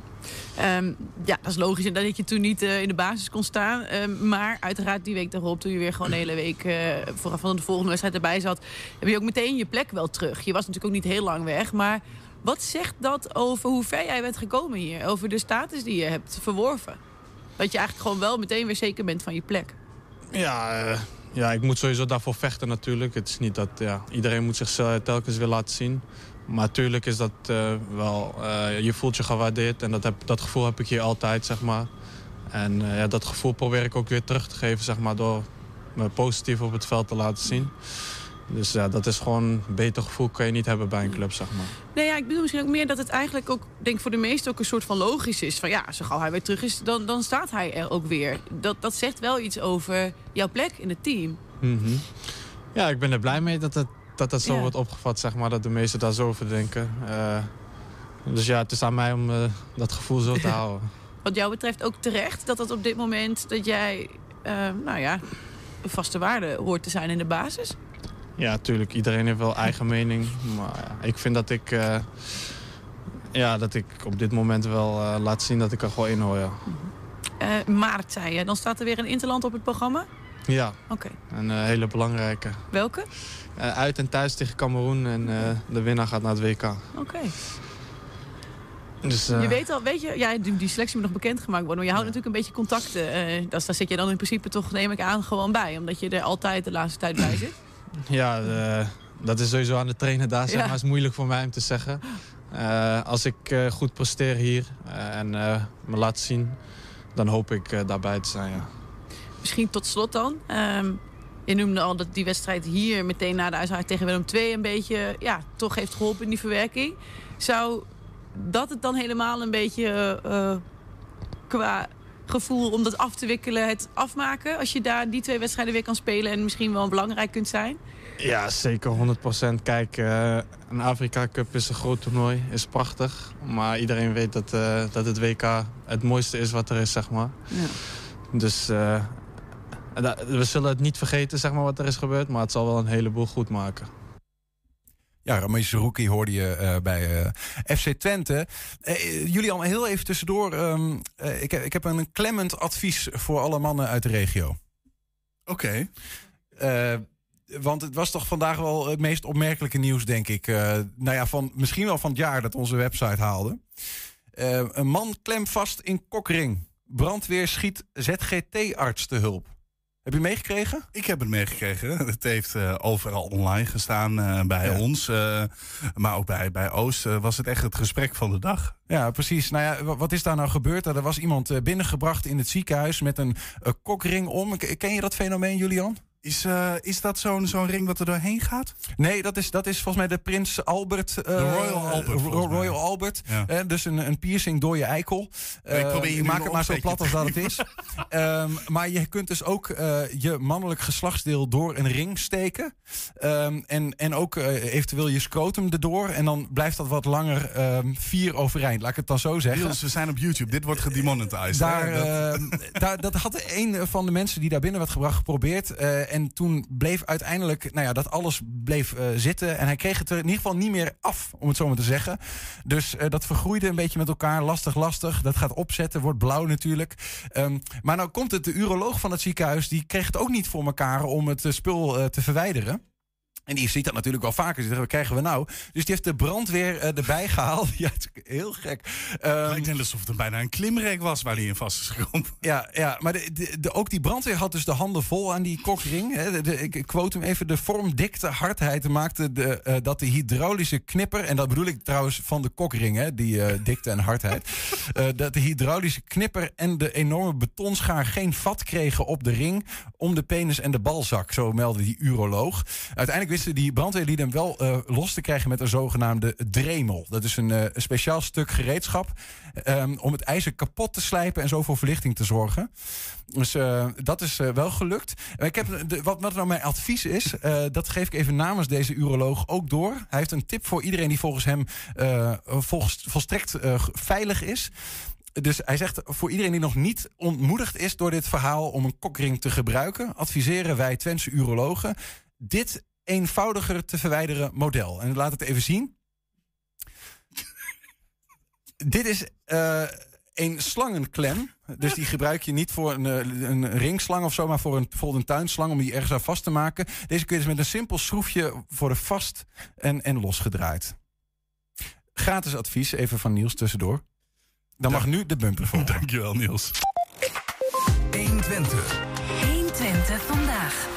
Ehm, ja, dat is logisch en dat je toen niet eh, in de basis kon staan. Ehm, maar uiteraard die week daarop, toen je weer gewoon de hele week eh, vooraf van de volgende wedstrijd erbij zat, heb je ook meteen je plek wel terug. Je was natuurlijk ook niet heel lang weg, maar wat zegt dat over hoe ver jij bent gekomen hier? Over de status die je hebt verworven? Dat je eigenlijk gewoon wel meteen weer zeker bent van je plek. Ja, ja, ik moet sowieso daarvoor vechten natuurlijk. Het is niet dat ja, iedereen moet zichzelf telkens weer laten zien. Maar natuurlijk is dat eh, wel... eh, je voelt je gewaardeerd en dat, heb, dat gevoel heb ik hier altijd, zeg maar. En eh, ja, dat gevoel probeer ik ook weer terug te geven, zeg maar... door me positief op het veld te laten zien. Dus ja, dat is gewoon een beter gevoel kan je niet hebben bij een club, zeg maar. Nee, ja, ik bedoel misschien ook meer dat het eigenlijk ook, denk voor de meesten ook een soort van logisch is. Van ja, zo gauw hij weer terug is, dan, dan staat hij er ook weer. Dat, dat zegt wel iets over jouw plek in het team. Mhm. Ja, ik ben er blij mee dat het, dat, dat zo Ja. wordt opgevat, zeg maar. Dat de meesten daar zo over denken. Eh, dus ja, het is aan mij om eh, dat gevoel zo te houden. Wat jou betreft ook terecht dat het op dit moment dat jij, eh, nou ja, een vaste waarde hoort te zijn in de basis. Ja, tuurlijk. Iedereen heeft wel eigen mening. Maar ja, ik vind dat ik, eh, ja, dat ik op dit moment wel eh, laat zien dat ik er gewoon in hoor. Ja, Eh, maart zei je, dan staat er weer een interland op het programma. ja Oké. een hele belangrijke. Welke? Uit en thuis tegen Cameroen en de winnaar gaat naar het WK. Oké. Dus, Je weet al, weet je, ja, die, die selectie moet nog bekendgemaakt worden. Maar je houdt natuurlijk een beetje contacten. dat, daar zit je dan in principe toch, neem ik aan, gewoon bij. Omdat je er altijd de laatste tijd bij zit. Ja, eh, dat is sowieso aan de trainer daar. Zeg Ja. maar, is moeilijk voor mij om te zeggen. Eh, als ik eh, goed presteer hier en me laat zien, dan hoop ik daarbij te zijn. Ja. Misschien tot slot dan. Ehm, je noemde al dat die wedstrijd hier meteen na de uitslag tegen Willem II een beetje ja, toch heeft geholpen in die verwerking. Zou dat het dan helemaal een beetje qua gevoel om dat af te wikkelen, het afmaken? Als je daar die twee wedstrijden weer kan spelen en misschien wel belangrijk kunt zijn? Ja, zeker 100%. Kijk, eh, een Afrika Cup is een groot toernooi, is prachtig. Maar iedereen weet dat, eh, dat het WK het mooiste is wat er is, zeg maar. Ja. Dus eh, we zullen het niet vergeten, zeg maar, wat er is gebeurd. Maar het zal wel een heleboel goed maken. Ja, Ramesh Rookie hoorde je eh, bij eh, FC Twente. Eh, jullie allemaal heel even tussendoor. ehm, eh, ik, heb, ik heb een klemmend advies voor alle mannen uit de regio. Oké. Want het was toch vandaag wel het meest opmerkelijke nieuws, denk ik. Nou ja, van, misschien wel van het jaar dat onze website haalde. Een man klemt vast in Kokring. Brandweer schiet ZGT-arts te hulp. Heb je meegekregen? Ik heb het meegekregen. Het heeft eh, overal online gestaan eh, bij Ja. ons. eh, maar ook bij, bij Oost was het echt het gesprek van de dag. Ja, precies. Nou ja, wa- wat is daar nou gebeurd? Er was iemand binnengebracht in het ziekenhuis met een kokring om. Ken je dat fenomeen, Julian? Is, eh, is dat zo'n zo'n ring wat er doorheen gaat? Nee, dat is, dat is volgens mij de Prins Albert. eh, Royal Albert, Ro- mij. Royal Albert. Ja. Eh, dus een, een piercing door je eikel. Ik Eh, probeer je een het maar zo plat als dat het is. Ehm, maar je kunt dus ook eh, je mannelijk geslachtsdeel door een ring steken. Ehm, en, en ook eh, eventueel je scrotum erdoor. En dan blijft dat wat langer ehm, vier overeind. Laat ik het dan zo zeggen. Niels, we zijn op YouTube. Dit wordt gedemonetized. Daar? Dat- daar, dat had een van de mensen die daar binnen werd gebracht geprobeerd. En toen bleef uiteindelijk, nou ja, dat alles bleef eh, zitten. En hij kreeg het er in ieder geval niet meer af, om het zo maar te zeggen. Dus eh, dat vergroeide een beetje met elkaar. Lastig, lastig. Dat gaat opzetten, wordt blauw natuurlijk. Ehm, maar nou komt het, de uroloog van het ziekenhuis, die kreeg het ook niet voor elkaar om het eh, spul te verwijderen. En die ziet dat natuurlijk wel vaker. Zegt, wat krijgen we nou? Dus die heeft de brandweer eh, erbij gehaald. Ja, het is heel gek. Ehm, lijkt net alsof het bijna een klimrek was waar hij in vast is gekomen. ja, ja, maar de, de, de- ook die brandweer had dus de handen vol aan die kokring. Hè. Ik quote hem even. De vormdikte hardheid maakte de, eh, dat de hydraulische knipper... en dat bedoel ik trouwens van de kokring, hè, die eh, dikte en hardheid... dat de hydraulische knipper en de enorme betonschaar geen vat kregen op de ring... om de penis en de balzak, zo meldde die uroloog. Uiteindelijk wisten die brandweerlieden wel eh, los te krijgen... met een zogenaamde dremel. Dat is een, eh, speciaal stuk gereedschap... ehm, om het ijzer kapot te slijpen en zo voor verlichting te zorgen. Dus eh, dat is wel gelukt. Ik heb wat, wat nou mijn advies is, dat geef ik even namens deze uroloog ook door. Hij heeft een tip voor iedereen die volgens hem volgens, volstrekt veilig is. Dus hij zegt voor iedereen die nog niet ontmoedigd is door dit verhaal om een kokring te gebruiken, adviseren wij Twentse urologen dit eenvoudiger te verwijderen model. En laat het even zien. dit is eh, een slangenklem. Dus die gebruik je niet voor een, eh, een ringslang of zo, maar voor een, bijvoorbeeld een tuinslang om die ergens aan vast te maken. Deze kun je dus met een simpel schroefje worden vast en, en losgedraaid. Gratis advies, even van Niels tussendoor. Dan mag nu de bumper volgen. Dankjewel, Niels. 120. 120 vandaag.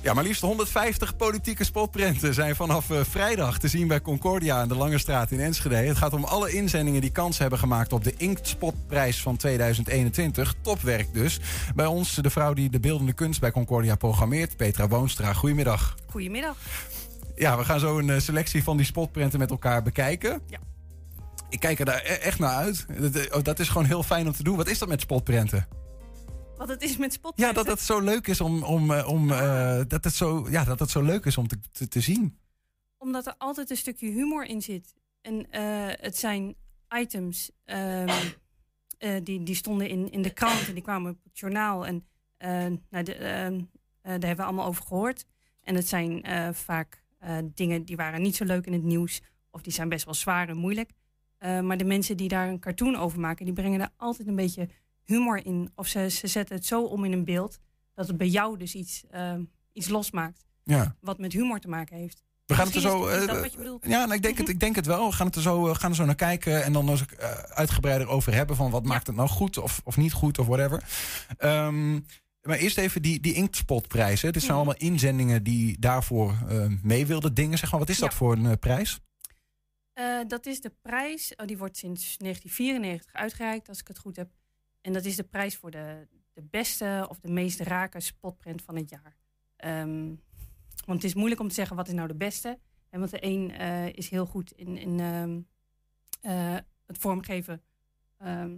Ja, maar liefst 150 politieke spotprenten zijn vanaf eh, vrijdag te zien bij Concordia aan de Lange Straat in Enschede. Het gaat om alle inzendingen die kans hebben gemaakt op de Inktspotprijs van 2021. Topwerk dus. Bij ons de vrouw die de beeldende kunst bij Concordia programmeert, Petra Woonstra. Goedemiddag. Goedemiddag. Ja, we gaan zo een eh, selectie van die spotprenten met elkaar bekijken. Ja. Ik kijk er daar e- echt naar uit. Dat, eh, oh, dat is gewoon heel fijn om te doen. Wat is dat met spotprenten? Wat het is met spot. Ja, dat het zo leuk is om, om, eh, om eh, dat het zo, ja, dat het zo leuk is om te, te, te zien. Omdat er altijd een stukje humor in zit. En eh, het zijn items ehm, eh, die, die stonden in, in de krant en die kwamen op het journaal. En nou, de, ehm, eh, daar hebben we allemaal over gehoord. En het zijn vaak dingen die waren niet zo leuk in het nieuws. Of die zijn best wel zwaar en moeilijk. Maar de mensen die daar een cartoon over maken, die brengen daar altijd een beetje humor in. Of ze, ze zetten het zo om in een beeld dat het bij jou dus iets, ehm, iets losmaakt. Ja. Wat met humor te maken heeft. We gaan het er zo. eh, ja, nou, ik, denk het, ik denk het wel. We gaan, het er zo, gaan er zo naar kijken en dan eens eh, uitgebreider over hebben van wat maakt het nou goed of, of niet goed of whatever. Ehm, maar eerst even die, die Inktspotprijs. hè. Dit zijn Mhm. allemaal inzendingen die daarvoor eh, mee wilden dingen. Zeg maar, wat is dat Ja. voor een prijs? Dat is de prijs, oh, die wordt sinds 1994 uitgereikt, als ik het goed heb. En dat is de prijs voor de, de beste of de meest rake spotprint van het jaar. Ehm, want het is moeilijk om te zeggen wat is nou de beste. Want de een eh, is heel goed in, in ehm, eh, het vormgeven ehm,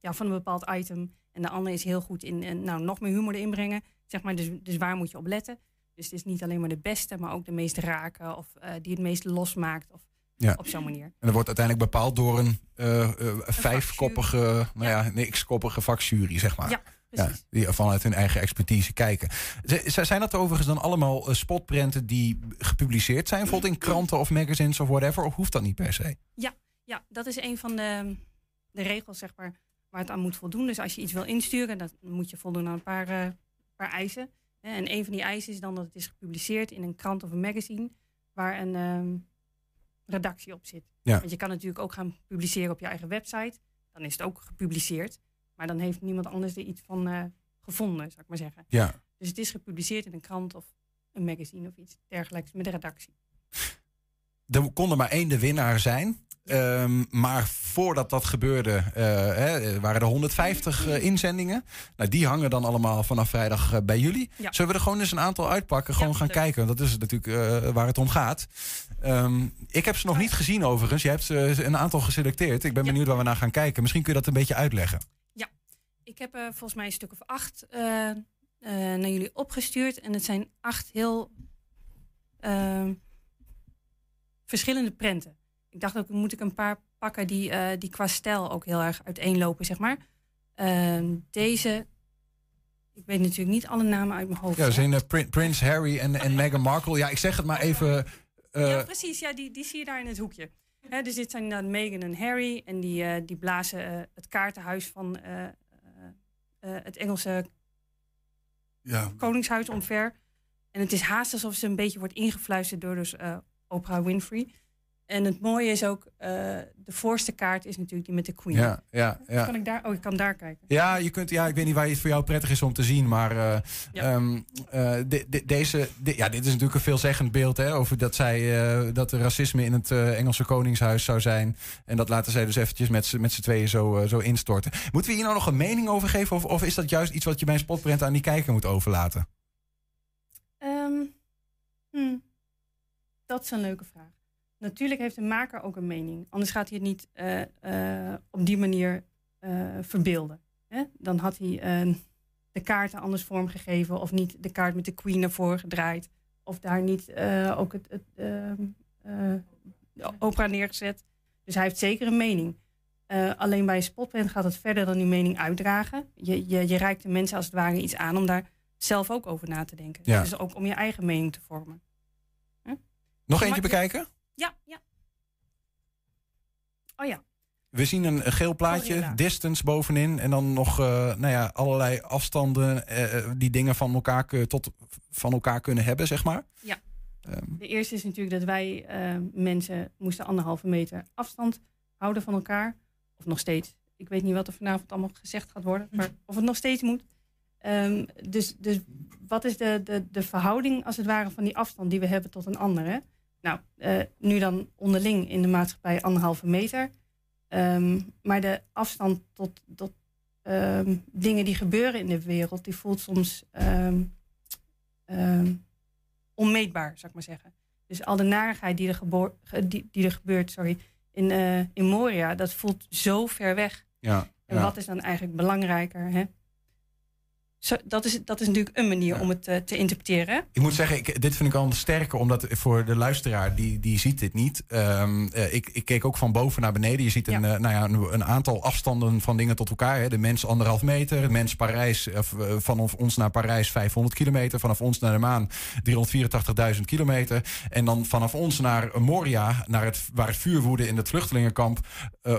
ja, van een bepaald item. En de ander is heel goed in nou, nog meer humor erin brengen. Zeg maar, dus, dus waar moet je op letten? Dus het is niet alleen maar de beste, maar ook de meest rake of eh, die het meest losmaakt. Of Ja. op zo'n manier. En dat wordt uiteindelijk bepaald door een eh, eh, vijfkoppige, nou ja, een x-koppige vakjury, zeg maar. Ja, Ja, die vanuit hun eigen expertise kijken. Z- Zijn dat overigens dan allemaal eh, spotprenten die gepubliceerd zijn, bijvoorbeeld in kranten of magazines of whatever? Of hoeft dat niet per se? Ja, ja, dat is een van de, de regels zeg maar, waar het aan moet voldoen. Dus als je iets wil insturen, dan moet je voldoen aan een paar, paar eisen. En een van die eisen is dan dat het is gepubliceerd in een krant of een magazine waar een ehm, redactie op zit. Ja. Want je kan natuurlijk ook gaan publiceren op je eigen website. Dan is het ook gepubliceerd. Maar dan heeft niemand anders er iets van eh, gevonden, zou ik maar zeggen. Ja. Dus het is gepubliceerd in een krant of een magazine of iets dergelijks met een redactie. Er kon er maar één de winnaar zijn. Ehm, maar voordat dat gebeurde, eh, hè, waren er 150 eh, inzendingen. Nou, die hangen dan allemaal vanaf vrijdag eh, bij jullie. Ja. Zullen we er gewoon eens een aantal uitpakken? Gewoon gaan kijken. Dat is natuurlijk waar het om gaat. Ehm, ik heb ze nog niet gezien overigens. Je hebt ze een aantal geselecteerd. Ik ben benieuwd waar we naar gaan kijken. Misschien kun je dat een beetje uitleggen. Ja, ik heb volgens mij een stuk of acht naar jullie opgestuurd. En het zijn acht heel ehm, verschillende prenten. Ik dacht ook, moet ik een paar pakken die, eh, die qua stijl ook heel erg uiteenlopen, zeg maar. Ehm, deze, ik weet natuurlijk niet alle namen uit mijn hoofd. Ja, er zijn Prin- Prins Harry en, en Meghan Markle. Ja, ik zeg het maar even. eh, ja, precies. Ja, die, die zie je daar in het hoekje. Dus dit zijn dan Meghan en Harry. En die, die blazen het kaartenhuis van het Engelse Ja. koningshuis omver. En het is haast alsof ze een beetje wordt ingefluisterd door dus, Oprah Winfrey. En het mooie is ook, eh, de voorste kaart is natuurlijk die met de Queen. Ja, ja, ja. Kan ik daar? Oh, ik kan daar kijken. Ja, je kunt, ja, ik weet niet waar het voor jou prettig is om te zien, maar eh, ehm, eh, de- de- deze, de- ja, dit is natuurlijk een veelzeggend beeld hè, over dat zij eh, dat er racisme in het eh, Engelse Koningshuis zou zijn. En dat laten zij dus eventjes met z'n tweeën zo, zo instorten. Moeten we hier nou nog een mening over geven, of, of is dat juist iets wat je bij een spotprint aan die kijker moet overlaten? Ehm, hmm, dat is een leuke vraag. Natuurlijk heeft de maker ook een mening. Anders gaat hij het niet eh, eh, op die manier eh, verbeelden. Hè? Dan had hij de kaarten anders vormgegeven... of niet de kaart met de queen ervoor gedraaid. Of daar niet ook het, het ehm, eh, de opera neergezet. Dus hij heeft zeker een mening. Alleen bij een spotprint gaat het verder dan die mening uitdragen. Je, je, je reikt de mensen als het ware iets aan om daar zelf ook over na te denken. Ja. Dus ook om je eigen mening te vormen. Nog eentje je- bekijken? Ja, ja. Oh ja. We zien een, een geel plaatje, Gorilla. distance bovenin. En dan nog eh, nou ja, allerlei afstanden eh, eh, die dingen van elkaar, tot, van elkaar kunnen hebben, zeg maar. Ja. Ehm. De eerste is natuurlijk dat wij eh, mensen moesten anderhalve meter afstand houden van elkaar. Of nog steeds. Ik weet niet wat er vanavond allemaal gezegd gaat worden. Maar of het nog steeds moet. Ehm, dus, dus wat is de, de, de verhouding als het ware van die afstand die we hebben tot een ander? Nou, eh, nu dan onderling in de maatschappij anderhalve meter. Ehm, maar de afstand tot, tot ehm, dingen die gebeuren in de wereld, die voelt soms ehm, onmeetbaar, zou ik maar zeggen. Dus al de narigheid die er, die, die er gebeurt sorry, in, eh, in Moria, dat voelt zo ver weg. Ja, En ja. wat is dan eigenlijk belangrijker? Hè? Zo, dat, is, dat is natuurlijk een manier om het eh, te interpreteren. Ik moet zeggen, ik, dit vind ik al sterker, omdat voor de luisteraar, die, die ziet dit niet. Eh, ik, ik keek ook van boven naar beneden. Je ziet een, eh, nou ja, een, een aantal afstanden van dingen tot elkaar. Hè. De mens anderhalf meter, de mens Parijs, eh, vanaf ons naar Parijs 500 kilometer. Vanaf ons naar de maan 384.000 kilometer. En dan vanaf ons naar Moria, naar het, waar het vuur woedde in het vluchtelingenkamp,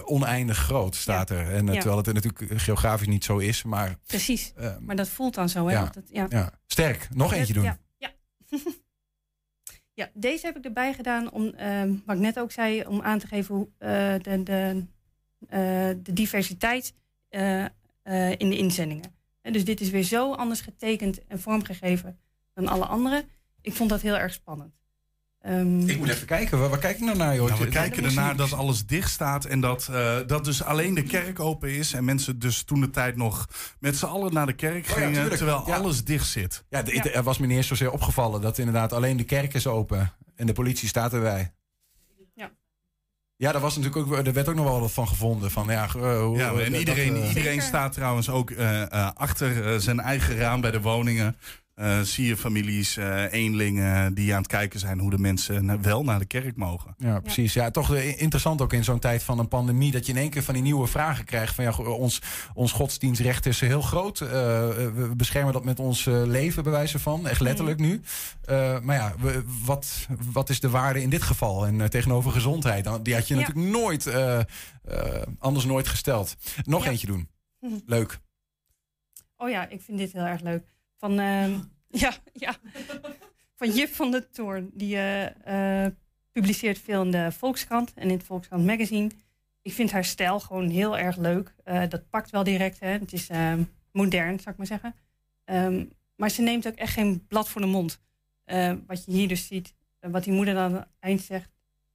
oneindig groot staat er. En. Terwijl het natuurlijk geografisch niet zo is, maar... Precies. maar dat voelt dan zo. Hè? ja, Dat, ja. ja. Sterk, nog eentje doen. Ja, ja. ja, deze heb ik erbij gedaan om, ehm, wat ik net ook zei, om aan te geven hoe eh, de, de, eh, de diversiteit eh, in de inzendingen. En dus dit is weer zo anders getekend en vormgegeven dan alle andere. Ik vond dat heel erg spannend. Ehm, Ik moet even kijken, waar, waar kijk ik nou naar, joh? Nou, we kijken ernaar dat alles dicht staat en dat, eh, dat dus alleen de kerk open is. En mensen dus toen de tijd nog met z'n allen naar de kerk Oh ja, gingen, terwijl Ja. alles dicht zit. Ja, er was me niet eens zozeer opgevallen dat inderdaad alleen de kerk is open en de politie staat erbij. Ja. Ja, daar, was natuurlijk ook, er werd ook nog wel wat van gevonden. Van, ja, eh, hoe- Ja, en dat- iedereen, dat, eh, iedereen staat trouwens ook eh, eh, achter eh, zijn eigen raam bij de woningen. Eh, zie je families, eh, eenlingen die aan het kijken zijn hoe de mensen na- wel naar de kerk mogen. Ja, precies. Ja, toch eh, interessant ook in zo'n tijd van een pandemie... dat je in één keer van die nieuwe vragen krijgt. Van ja, go- ons, ons godsdienstrecht is heel groot. Eh, we beschermen dat met ons eh, leven, bij wijze van. Echt letterlijk nu. Eh, maar ja, we- wat, wat is de waarde in dit geval? En eh, tegenover gezondheid? Nou, Die had je Ja. natuurlijk nooit, eh, eh, anders nooit gesteld. Nog Ja. eentje doen. Leuk. Oh ja, ik vind dit heel erg leuk. Van, ehm, ja, ja. van Jip van der Toorn. Die eh, eh, publiceert veel in de Volkskrant en in het Volkskrant Magazine. Ik vind haar stijl gewoon heel erg leuk. Eh, dat pakt wel direct. Hè. Het is ehm, modern, zou ik maar zeggen. Ehm, maar ze neemt ook echt geen blad voor de mond. Wat je hier dus ziet. wat die moeder dan aan het eind zegt.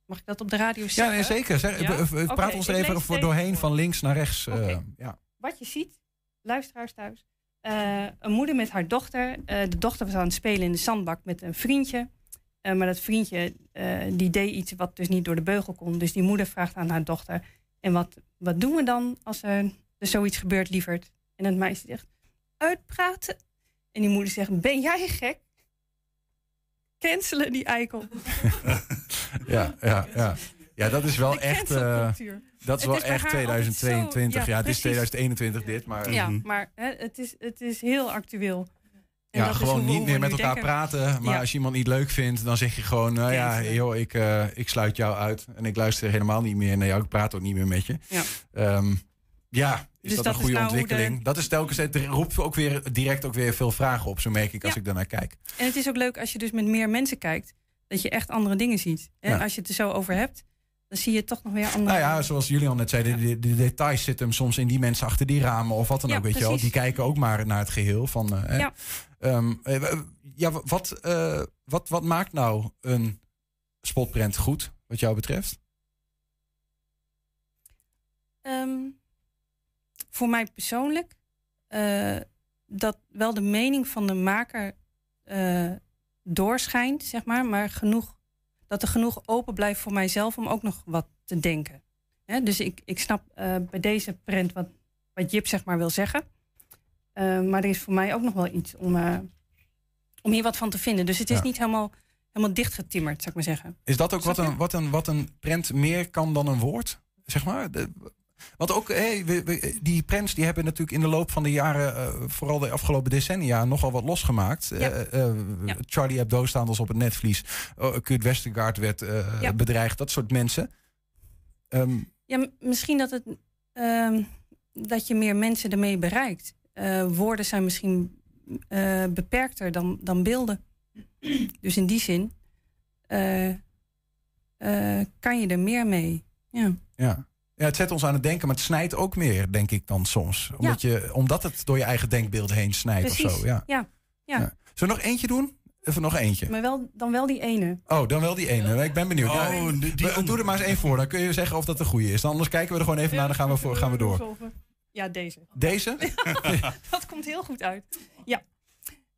Mag ik dat op de radio Ja, zeggen? nee, zeker. Zeg, Ja? praat ons er even voor doorheen van links naar rechts. ja. Wat je ziet, luisteraars thuis. Eh, een moeder met haar dochter. Eh, de dochter was aan het spelen in de zandbak met een vriendje. Eh, maar dat vriendje die deed iets wat dus niet door de beugel kon. Dus die moeder vraagt aan haar dochter: En wat, wat doen we dan als er, er zoiets gebeurt, lieverd? En het meisje zegt: Uitpraten. En die moeder zegt: Ben jij gek? Cancelen die eikel. Ja, ja, ja. Ja, dat is wel echt. eh, dat is Het wel is echt haar altijd 2022. zo- ja, ja, het is precies. 2021 dit, maar. Ja, Mhm. maar hè, het, is, het is heel actueel. En Ja, gewoon niet meer met elkaar denken. praten. Maar Ja. als je iemand niet leuk vindt, dan zeg je gewoon: nou ja, joh, ik, eh, ik sluit jou uit. En ik luister helemaal niet meer naar jou. Ik praat ook niet meer met je. Ja. Ehm, ja, is Dus dat, dat een goede nou ontwikkeling? de- Dat is telkens, het roept ook weer direct ook weer veel vragen op. Zo merk ik als Ja. ik daarnaar kijk. En het is ook leuk als je dus met meer mensen kijkt, dat je echt andere dingen ziet. En als je het er zo over hebt, dan zie je toch nog weer andere Nou ja, zoals Julian net zei, de, de, de details zitten hem soms in die mensen achter die ramen of wat dan Ja, ook, weet je wel. Die kijken ook maar naar het geheel van. eh. Ja. Ehm, eh, ja, wat, eh, wat, wat maakt nou een spotprint goed, wat jou betreft? Ehm, voor mij persoonlijk, dat wel de mening van de maker doorschijnt, zeg maar, maar genoeg, dat er genoeg open blijft voor mijzelf om ook nog wat te denken. Dus ik, ik snap eh, bij deze print wat, wat Jip zeg maar wil zeggen. Eh, maar er is voor mij ook nog wel iets om, eh, om hier wat van te vinden. Dus het is Ja. niet helemaal, helemaal dichtgetimmerd, zou ik maar zeggen. Is dat ook wat een, wat, een, wat een prent meer kan dan een woord? Zeg maar? De- want ook hey, we- we- die prents die hebben natuurlijk in de loop van de jaren, eh, vooral de afgelopen decennia, nogal wat losgemaakt. Ja. Ja. Charlie Hebdo staan als op het netvlies. Oh, Kurt Westergaard werd Ja. bedreigd. Dat soort mensen. Ehm, Ja, misschien dat, het, ehm, dat je meer mensen ermee bereikt. Woorden zijn misschien beperkter dan, dan beelden. Dus in die zin kan je er meer mee. Ja. ja. Ja, het zet ons aan het denken, maar het snijdt ook meer, denk ik dan soms. Omdat, je, omdat het door je eigen denkbeeld heen snijdt of zo. Ja. Ja. Ja. Ja. Zullen we nog eentje doen? Even nog eentje. Maar wel, dan wel die ene. Oh, dan wel die ene. Ik ben benieuwd. Oh, die- die we- doe er maar eens één voor. Dan kun je zeggen of dat een goede is. Dan anders kijken we er gewoon even naar. Dan gaan we, voor, gaan we door. Ja, deze. Deze? dat komt heel goed uit. Ja.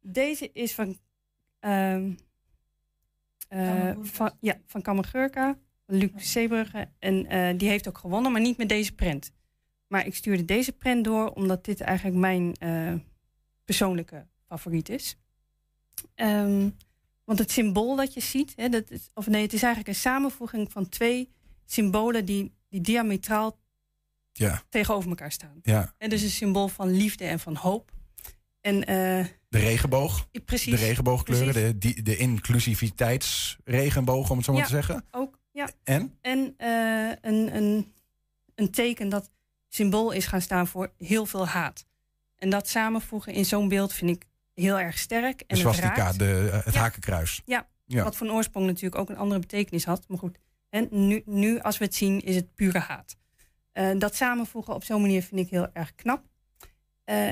Deze is van, ehm eh van, ja, van Kammergurka, Luc Zeebrugge. En eh, die heeft ook gewonnen, maar niet met deze print. Maar ik stuurde deze print door omdat dit eigenlijk mijn eh, persoonlijke favoriet is. Ehm, want het symbool dat je ziet, hè, dat is, of nee, het is eigenlijk een samenvoeging van twee symbolen die, die diametraal Ja. tegenover elkaar staan. Ja. En dus een symbool van liefde en van hoop. En eh, De regenboog. precies. De regenboogkleuren. Precies. De, inclusiviteitsregenboog, om het zo maar Ja, te zeggen. Ook, ja. En? En eh, een, een, een teken dat symbool is gaan staan voor heel veel haat. En dat samenvoegen in zo'n beeld vind ik heel erg sterk. En De het raakt. de, eh, het Ja. hakenkruis. Ja, Ja. wat van oorsprong natuurlijk ook een andere betekenis had. Maar goed, en nu, nu als we het zien, is het pure haat. Eh, dat samenvoegen op zo'n manier vind ik heel erg knap.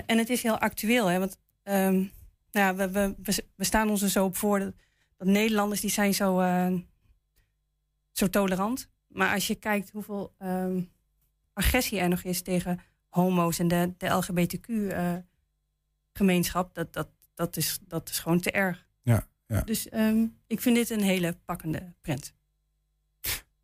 En het is heel actueel, hè, want ehm, nou, ja, we, we, we, staan ons er zo op voor dat, dat Nederlanders die zijn zo, zo tolerant. Maar als je kijkt hoeveel ehm, agressie er nog is tegen homo's en de, de LGBTQ-gemeenschap, dat, dat, dat, is, dat is gewoon te erg. Ja, ja. Dus ehm, ik vind dit een hele pakkende print.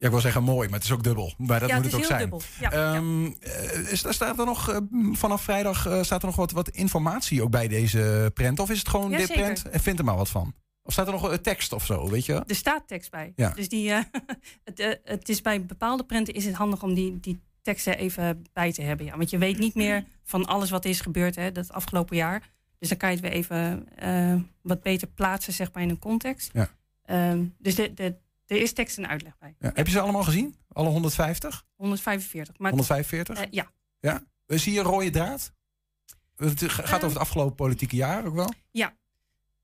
Ja, ik wil zeggen mooi, maar het is ook dubbel. Maar dat Ja, moet het het, is ook heel zijn. dubbel. Ja, Ehm, eh, is, staat er nog, eh, vanaf vrijdag eh, staat er nog wat, wat informatie ook bij deze print? Of is het gewoon Ja, dit print en vind er maar wat van? Of staat er nog een tekst of zo, weet je? Er staat tekst bij. Ja. Dus die, eh, het, eh, het is bij bepaalde prenten is het handig om die, die teksten even bij te hebben. Ja. Want je weet niet meer van alles wat is gebeurd hè, dat afgelopen jaar. Dus dan kan je het weer even eh, wat beter plaatsen zeg maar, in een context. Ja. Ehm, dus de, de, er is tekst en uitleg bij. Ja. Heb je ze allemaal gezien? Alle 150? 145. Maar, 145? eh, ja. Ja? Zie je een rode draad? Het gaat Ehm. over het afgelopen politieke jaar ook wel? Ja.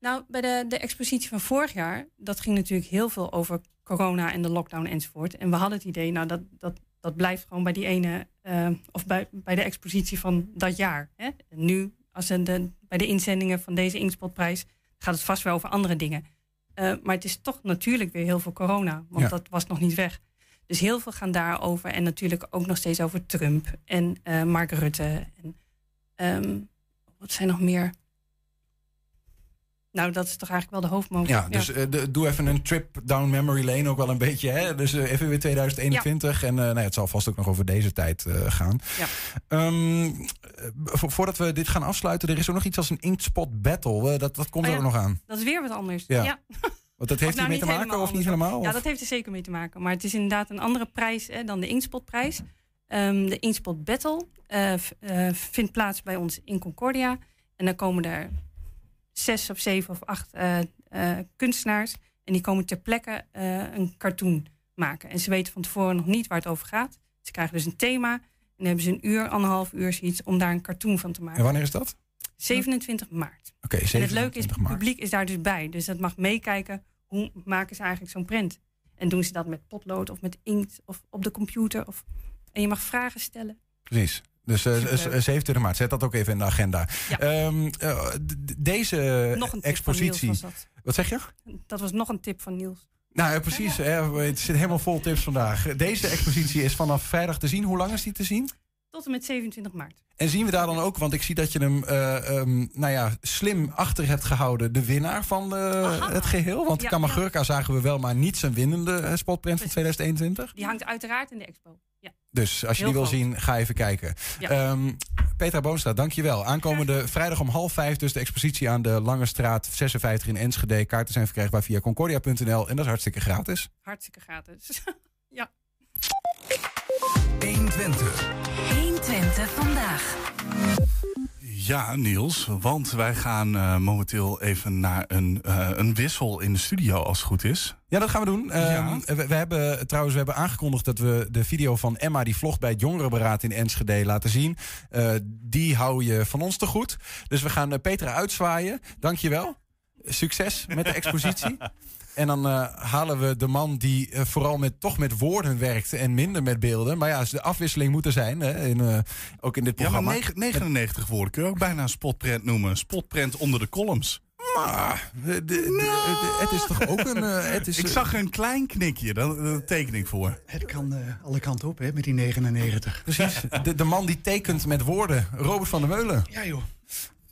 Nou, bij de, de expositie van vorig jaar, dat ging natuurlijk heel veel over corona en de lockdown enzovoort. En we hadden het idee, nou, dat, dat, dat blijft gewoon bij die ene, eh, of bij, bij de expositie van dat jaar. Hè? En nu, als de, bij de inzendingen van deze Inkspotprijs, gaat het vast wel over andere dingen. Eh, maar het is toch natuurlijk weer heel veel corona, want Ja. dat was nog niet weg. Dus heel veel gaan daarover en natuurlijk ook nog steeds over Trump en eh, Mark Rutte. En, ehm, wat zijn nog meer? Nou, dat is toch eigenlijk wel de hoofdmoot. Ja, dus eh, de- doe even een trip down memory lane ook wel een beetje. Hè? Dus eh, even weer 2021. En eh, nou ja, het zal vast ook nog over deze tijd gaan. Ja. Vo- voordat we dit gaan afsluiten, er is ook nog iets als een Inkspot Battle. Dat, dat komt Oh er ook nog aan. Dat is weer wat anders. Ja. Want dat heeft nou, hier mee te maken of niet helemaal? Ja, dat heeft er zeker mee te maken. Maar het is inderdaad een andere prijs hè, dan de Inkspotprijs. Ehm, de Inkspot Battle vindt plaats bij ons in Concordia. En dan komen er zes of zeven of acht eh, eh, kunstenaars. En die komen ter plekke eh, een cartoon maken. En ze weten van tevoren nog niet waar het over gaat. Ze krijgen dus een thema. En dan hebben ze een uur, anderhalf uur zoiets om daar een cartoon van te maken. En wanneer is dat? 27 maart. Oké, en het leuke is, 27 het publiek is daar dus bij. Dus dat mag meekijken. Hoe maken ze eigenlijk zo'n print? En doen ze dat met potlood of met inkt of op de computer? Of... En je mag vragen stellen. Precies. Dus eh, z- 27 maart, zet dat ook even in de agenda. Ehm, eh, deze Nog een tip expositie. van Niels. Wat zeg je? Dat was nog een tip van Niels. Nou ja, precies. Hè, het zit helemaal vol tips vandaag. Deze expositie is vanaf vrijdag te zien. Hoe lang is die te zien? Tot en met 27 maart. En zien we daar dan ook, want ik zie dat je hem ehm, nou ja, slim achter hebt gehouden, de winnaar van eh, het geheel. Want Ja, Kamagurka zagen we wel, maar niet zijn winnende eh, spotprint van 2021. Die hangt uiteraard in de expo. Ja. Dus als je Heel die wil groot. zien, ga even kijken. Ja. Ehm, Petra Boonstra, dankjewel. Aankomende vrijdag om half vijf dus de expositie aan de Lange Straat 56 in Enschede. Kaarten zijn verkrijgbaar via concordia.nl en dat is hartstikke gratis. Hartstikke gratis. ja. 120. 120 vandaag. Ja, Niels, want wij gaan eh, momenteel even naar een, eh, een wissel in de studio, als het goed is. Ja, dat gaan we doen. Ehm, we, we hebben trouwens we hebben aangekondigd dat we de video van Emma, die vlogt bij het Jongerenberaad in Enschede, laten zien. Eh, die hou je van ons te goed. Dus we gaan Petra uitzwaaien. Dankjewel. Succes met de expositie. En dan eh, halen we de man die eh, vooral met, toch met woorden werkt en minder met beelden. Maar ja, de afwisseling moet er zijn, hè, in, eh, ook in dit Ja, maar programma. negen- 99 woorden kun je ook bijna een spotprint noemen. Spotprint onder de columns. Maar de- de- de- het is toch ook een... het is, Ik zag een klein knikje, daar daar teken ik voor. Het kan eh, alle kanten op, hè, met die 99. Precies, de, de man die tekent met woorden. Robert van der Meulen. Ja, joh.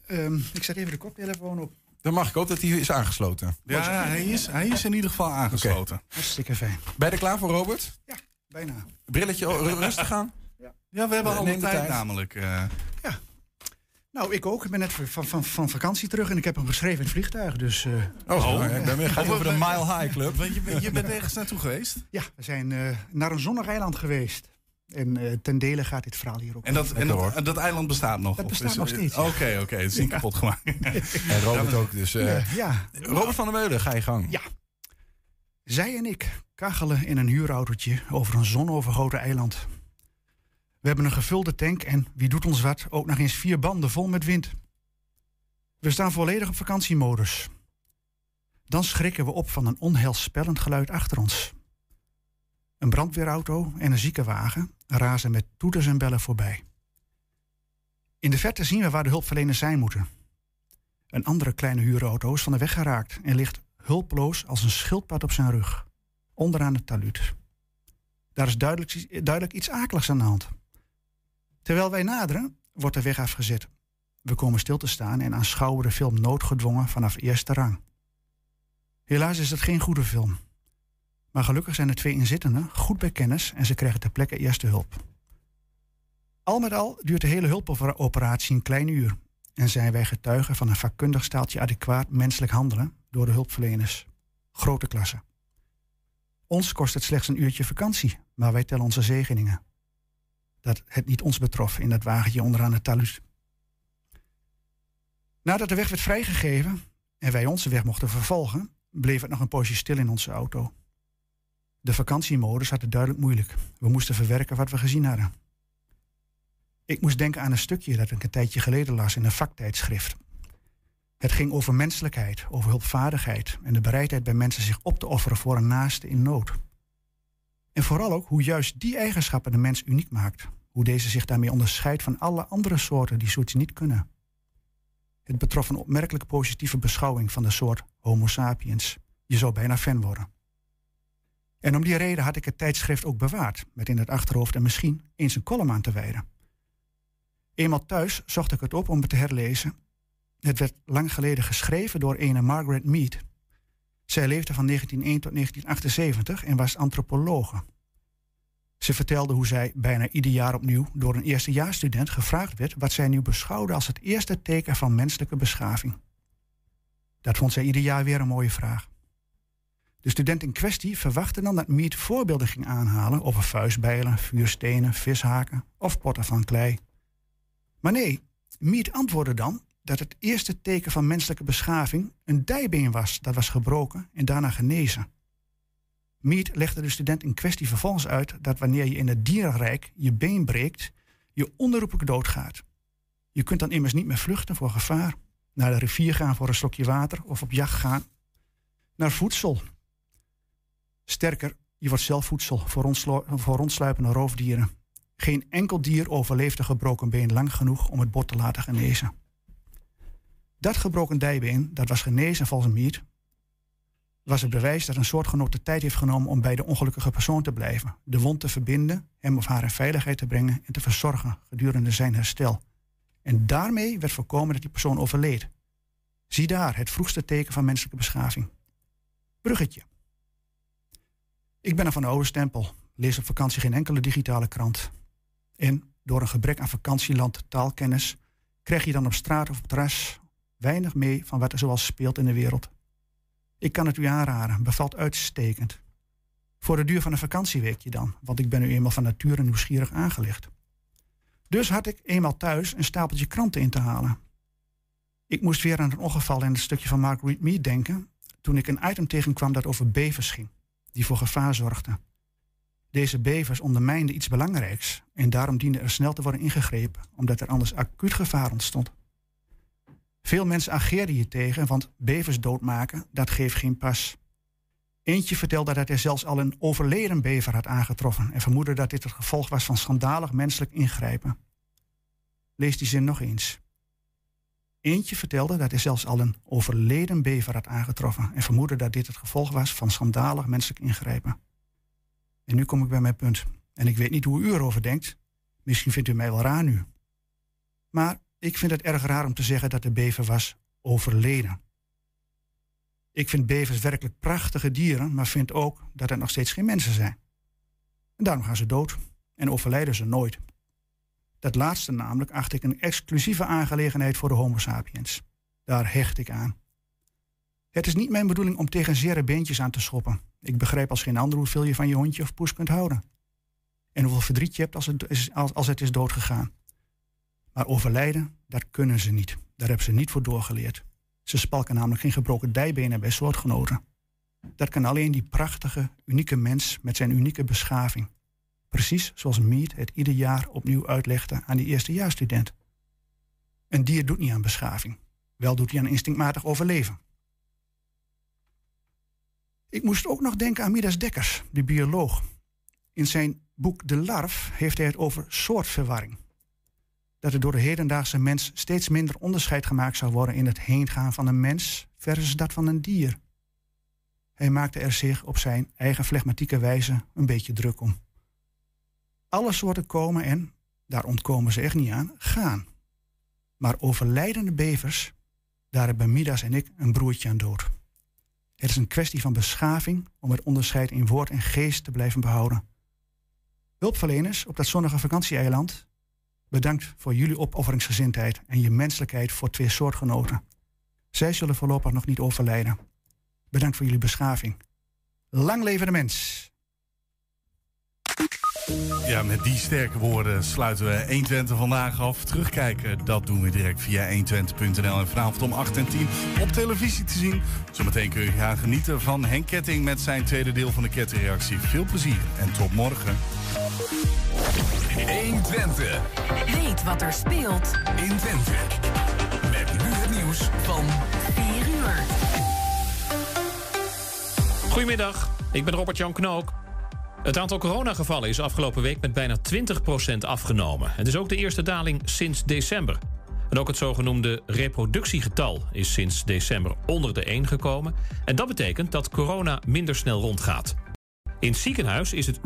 Ehm, ik zet even de koptelefoon op. Dan mag ik ook dat hij is aangesloten. Ja, hij is, hij is in ieder geval aangesloten. Hartstikke fijn. Ben je er klaar voor, Robert? Bijna. Brilletje oh, ru- rustig aan? Ja, we hebben alle neem de tijd, tijd. namelijk. eh. Nou, ik ook. Ik ben net van, van, van vakantie terug en ik heb hem geschreven in het vliegtuig. Dus, eh, Oh, ik ben weer gaat over de Mile High Club. Want je, bent- je bent ergens naartoe geweest? Ja, we zijn eh, naar een zonnig eiland geweest. En eh, ten dele gaat dit verhaal hier ook. En dat, en dat, en dat eiland bestaat nog? Dat bestaat is- nog steeds. Oké, oké. het is niet kapot gemaakt. En Robert ook. Dus, eh, Ja, ja. Robert van der Meulen, ga je gang. Ja. Zij en ik kachelen in een huurautootje over een zonovergoten eiland. We hebben een gevulde tank en, wie doet ons wat, ook nog eens vier banden vol met wind. We staan volledig op vakantiemodus. Dan schrikken we op van een onheilspellend geluid achter ons. Een brandweerauto en een ziekenwagen razen met toeters en bellen voorbij. In de verte zien we waar de hulpverleners zijn moeten. Een andere kleine huurauto is van de weg geraakt en ligt hulpeloos als een schildpad op zijn rug, onderaan het taluut. Daar is duidelijk, duidelijk iets akeligs aan de hand. Terwijl wij naderen, wordt de weg afgezet. We komen stil te staan en aanschouwen de film noodgedwongen vanaf eerste rang. Helaas is het geen goede film. Maar gelukkig zijn de twee inzittenden goed bij kennis en ze krijgen ter plekke eerste hulp. Al met al duurt de hele hulpoperatie een klein uur en zijn wij getuigen van een vakkundig staaltje adequaat menselijk handelen door de hulpverleners. Grote klasse. Ons kost het slechts een uurtje vakantie, maar wij tellen onze zegeningen. Dat het niet ons betrof in dat wagentje onderaan het talus. Nadat de weg werd vrijgegeven en wij onze weg mochten vervolgen, bleef het nog een poosje stil in onze auto. De vakantiemodus had het duidelijk moeilijk. We moesten verwerken wat we gezien hadden. Ik moest denken aan een stukje dat ik een tijdje geleden las in een vaktijdschrift. Het ging over menselijkheid, over hulpvaardigheid en de bereidheid bij mensen zich op te offeren voor een naaste in nood. En vooral ook hoe juist die eigenschappen de mens uniek maakt. Hoe deze zich daarmee onderscheidt van alle andere soorten die zoiets niet kunnen. Het betrof een opmerkelijk positieve beschouwing van de soort Homo sapiens. Je zou bijna fan worden. En om die reden had ik het tijdschrift ook bewaard, met in het achterhoofd en misschien eens een column aan te wijden. Eenmaal thuis zocht ik het op om het te herlezen. Het werd lang geleden geschreven door ene Margaret Mead. Zij leefde van 1901 tot 1978 en was antropologe. Ze vertelde hoe zij bijna ieder jaar opnieuw door een eerstejaarsstudent gevraagd werd wat zij nu beschouwde als het eerste teken van menselijke beschaving. Dat vond zij ieder jaar weer een mooie vraag. De student in kwestie verwachtte dan dat Mead voorbeelden ging aanhalen over vuistbijlen, vuurstenen, vishaken of potten van klei. Maar nee, Mead antwoordde dan dat het eerste teken van menselijke beschaving een dijbeen was dat was gebroken en daarna genezen. Mead legde de student in kwestie vervolgens uit dat wanneer je in het dierenrijk je been breekt, je onherroepelijk doodgaat. Je kunt dan immers niet meer vluchten voor gevaar, naar de rivier gaan voor een slokje water of op jacht gaan naar voedsel. Sterker, je wordt zelf voedsel voor, rondsluipende roofdieren. Geen enkel dier overleeft een gebroken been lang genoeg om het bot te laten genezen. Dat gebroken dijbeen, dat was genezen volgens Mead, was het bewijs dat een soortgenoot de tijd heeft genomen om bij de ongelukkige persoon te blijven, de wond te verbinden, hem of haar in veiligheid te brengen en te verzorgen gedurende zijn herstel. En daarmee werd voorkomen dat die persoon overleed. Zie daar het vroegste teken van menselijke beschaving. Bruggetje. Ik ben er van de oude stempel, lees op vakantie geen enkele digitale krant. En door een gebrek aan vakantieland taalkennis krijg je dan op straat of op terras weinig mee van wat er zoal speelt in de wereld. Ik kan het u aanraden, bevalt uitstekend. Voor de duur van een vakantieweekje dan, want ik ben nu eenmaal van nature nieuwsgierig aangelegd. Dus had ik eenmaal thuis een stapeltje kranten in te halen. Ik moest weer aan een ongeval in het stukje van Marguerite Mead denken, toen ik een item tegenkwam dat over bevers ging, die voor gevaar zorgden. Deze bevers ondermijnden iets belangrijks en daarom diende er snel te worden ingegrepen, omdat er anders acuut gevaar ontstond. Veel mensen ageerden hier tegen, want bevers doodmaken, dat geeft geen pas. Eentje vertelde dat hij zelfs al een overleden bever had aangetroffen en vermoedde dat dit het gevolg was van schandalig menselijk ingrijpen. Lees die zin nog eens. Eentje vertelde dat hij zelfs al een overleden bever had aangetroffen en vermoedde dat dit het gevolg was van schandalig menselijk ingrijpen. En nu kom ik bij mijn punt. En ik weet niet hoe u erover denkt. Misschien vindt u mij wel raar nu. Maar ik vind het erg raar om te zeggen dat de bever was overleden. Ik vind bevers werkelijk prachtige dieren, maar vind ook dat het nog steeds geen mensen zijn. En daarom gaan ze dood en overlijden ze nooit. Dat laatste namelijk acht ik een exclusieve aangelegenheid voor de Homo sapiens. Daar hecht ik aan. Het is niet mijn bedoeling om tegen zere beentjes aan te schoppen. Ik begrijp als geen ander hoeveel je van je hondje of poes kunt houden. En hoeveel verdriet je hebt als het is, als, het is doodgegaan. Maar overlijden, dat kunnen ze niet. Daar hebben ze niet voor doorgeleerd. Ze spalken namelijk geen gebroken dijbenen bij soortgenoten. Dat kan alleen die prachtige, unieke mens met zijn unieke beschaving. Precies zoals Mead het ieder jaar opnieuw uitlegde aan die eerstejaarsstudent. Een dier doet niet aan beschaving. Wel doet hij aan instinctmatig overleven. Ik moest ook nog denken aan Midas Dekkers, de bioloog. In zijn boek De Larf heeft hij het over soortverwarring. Dat er door de hedendaagse mens steeds minder onderscheid gemaakt zou worden in het heengaan van een mens versus dat van een dier. Hij maakte er zich op zijn eigen flegmatieke wijze een beetje druk om. Alle soorten komen en, daar ontkomen ze echt niet aan, gaan. Maar overlijdende bevers, daar hebben Midas en ik een broertje aan dood. Het is een kwestie van beschaving om het onderscheid in woord en geest te blijven behouden. Hulpverleners op dat zonnige vakantieeiland, bedankt voor jullie opofferingsgezindheid en je menselijkheid voor twee soortgenoten. Zij zullen voorlopig nog niet overlijden. Bedankt voor jullie beschaving. Lang leven de mens! Ja, met die sterke woorden sluiten we 120 vandaag af. Terugkijken, dat doen we direct via 120.nl. En vanavond om 8 en 10 op televisie te zien. Zometeen kun je gaan genieten van Henk Ketting met zijn tweede deel van de kettingreactie. Veel plezier en tot morgen. 120. Weet wat er speelt in Twente. Met nu het nieuws van 4 uur. Goedemiddag, ik ben Robert-Jan Knook. Het aantal coronagevallen is afgelopen week met bijna 20% afgenomen. Het is ook de eerste daling sinds december. En ook het zogenoemde reproductiegetal is sinds december onder de 1 gekomen. En dat betekent dat corona minder snel rondgaat. In het ziekenhuis is het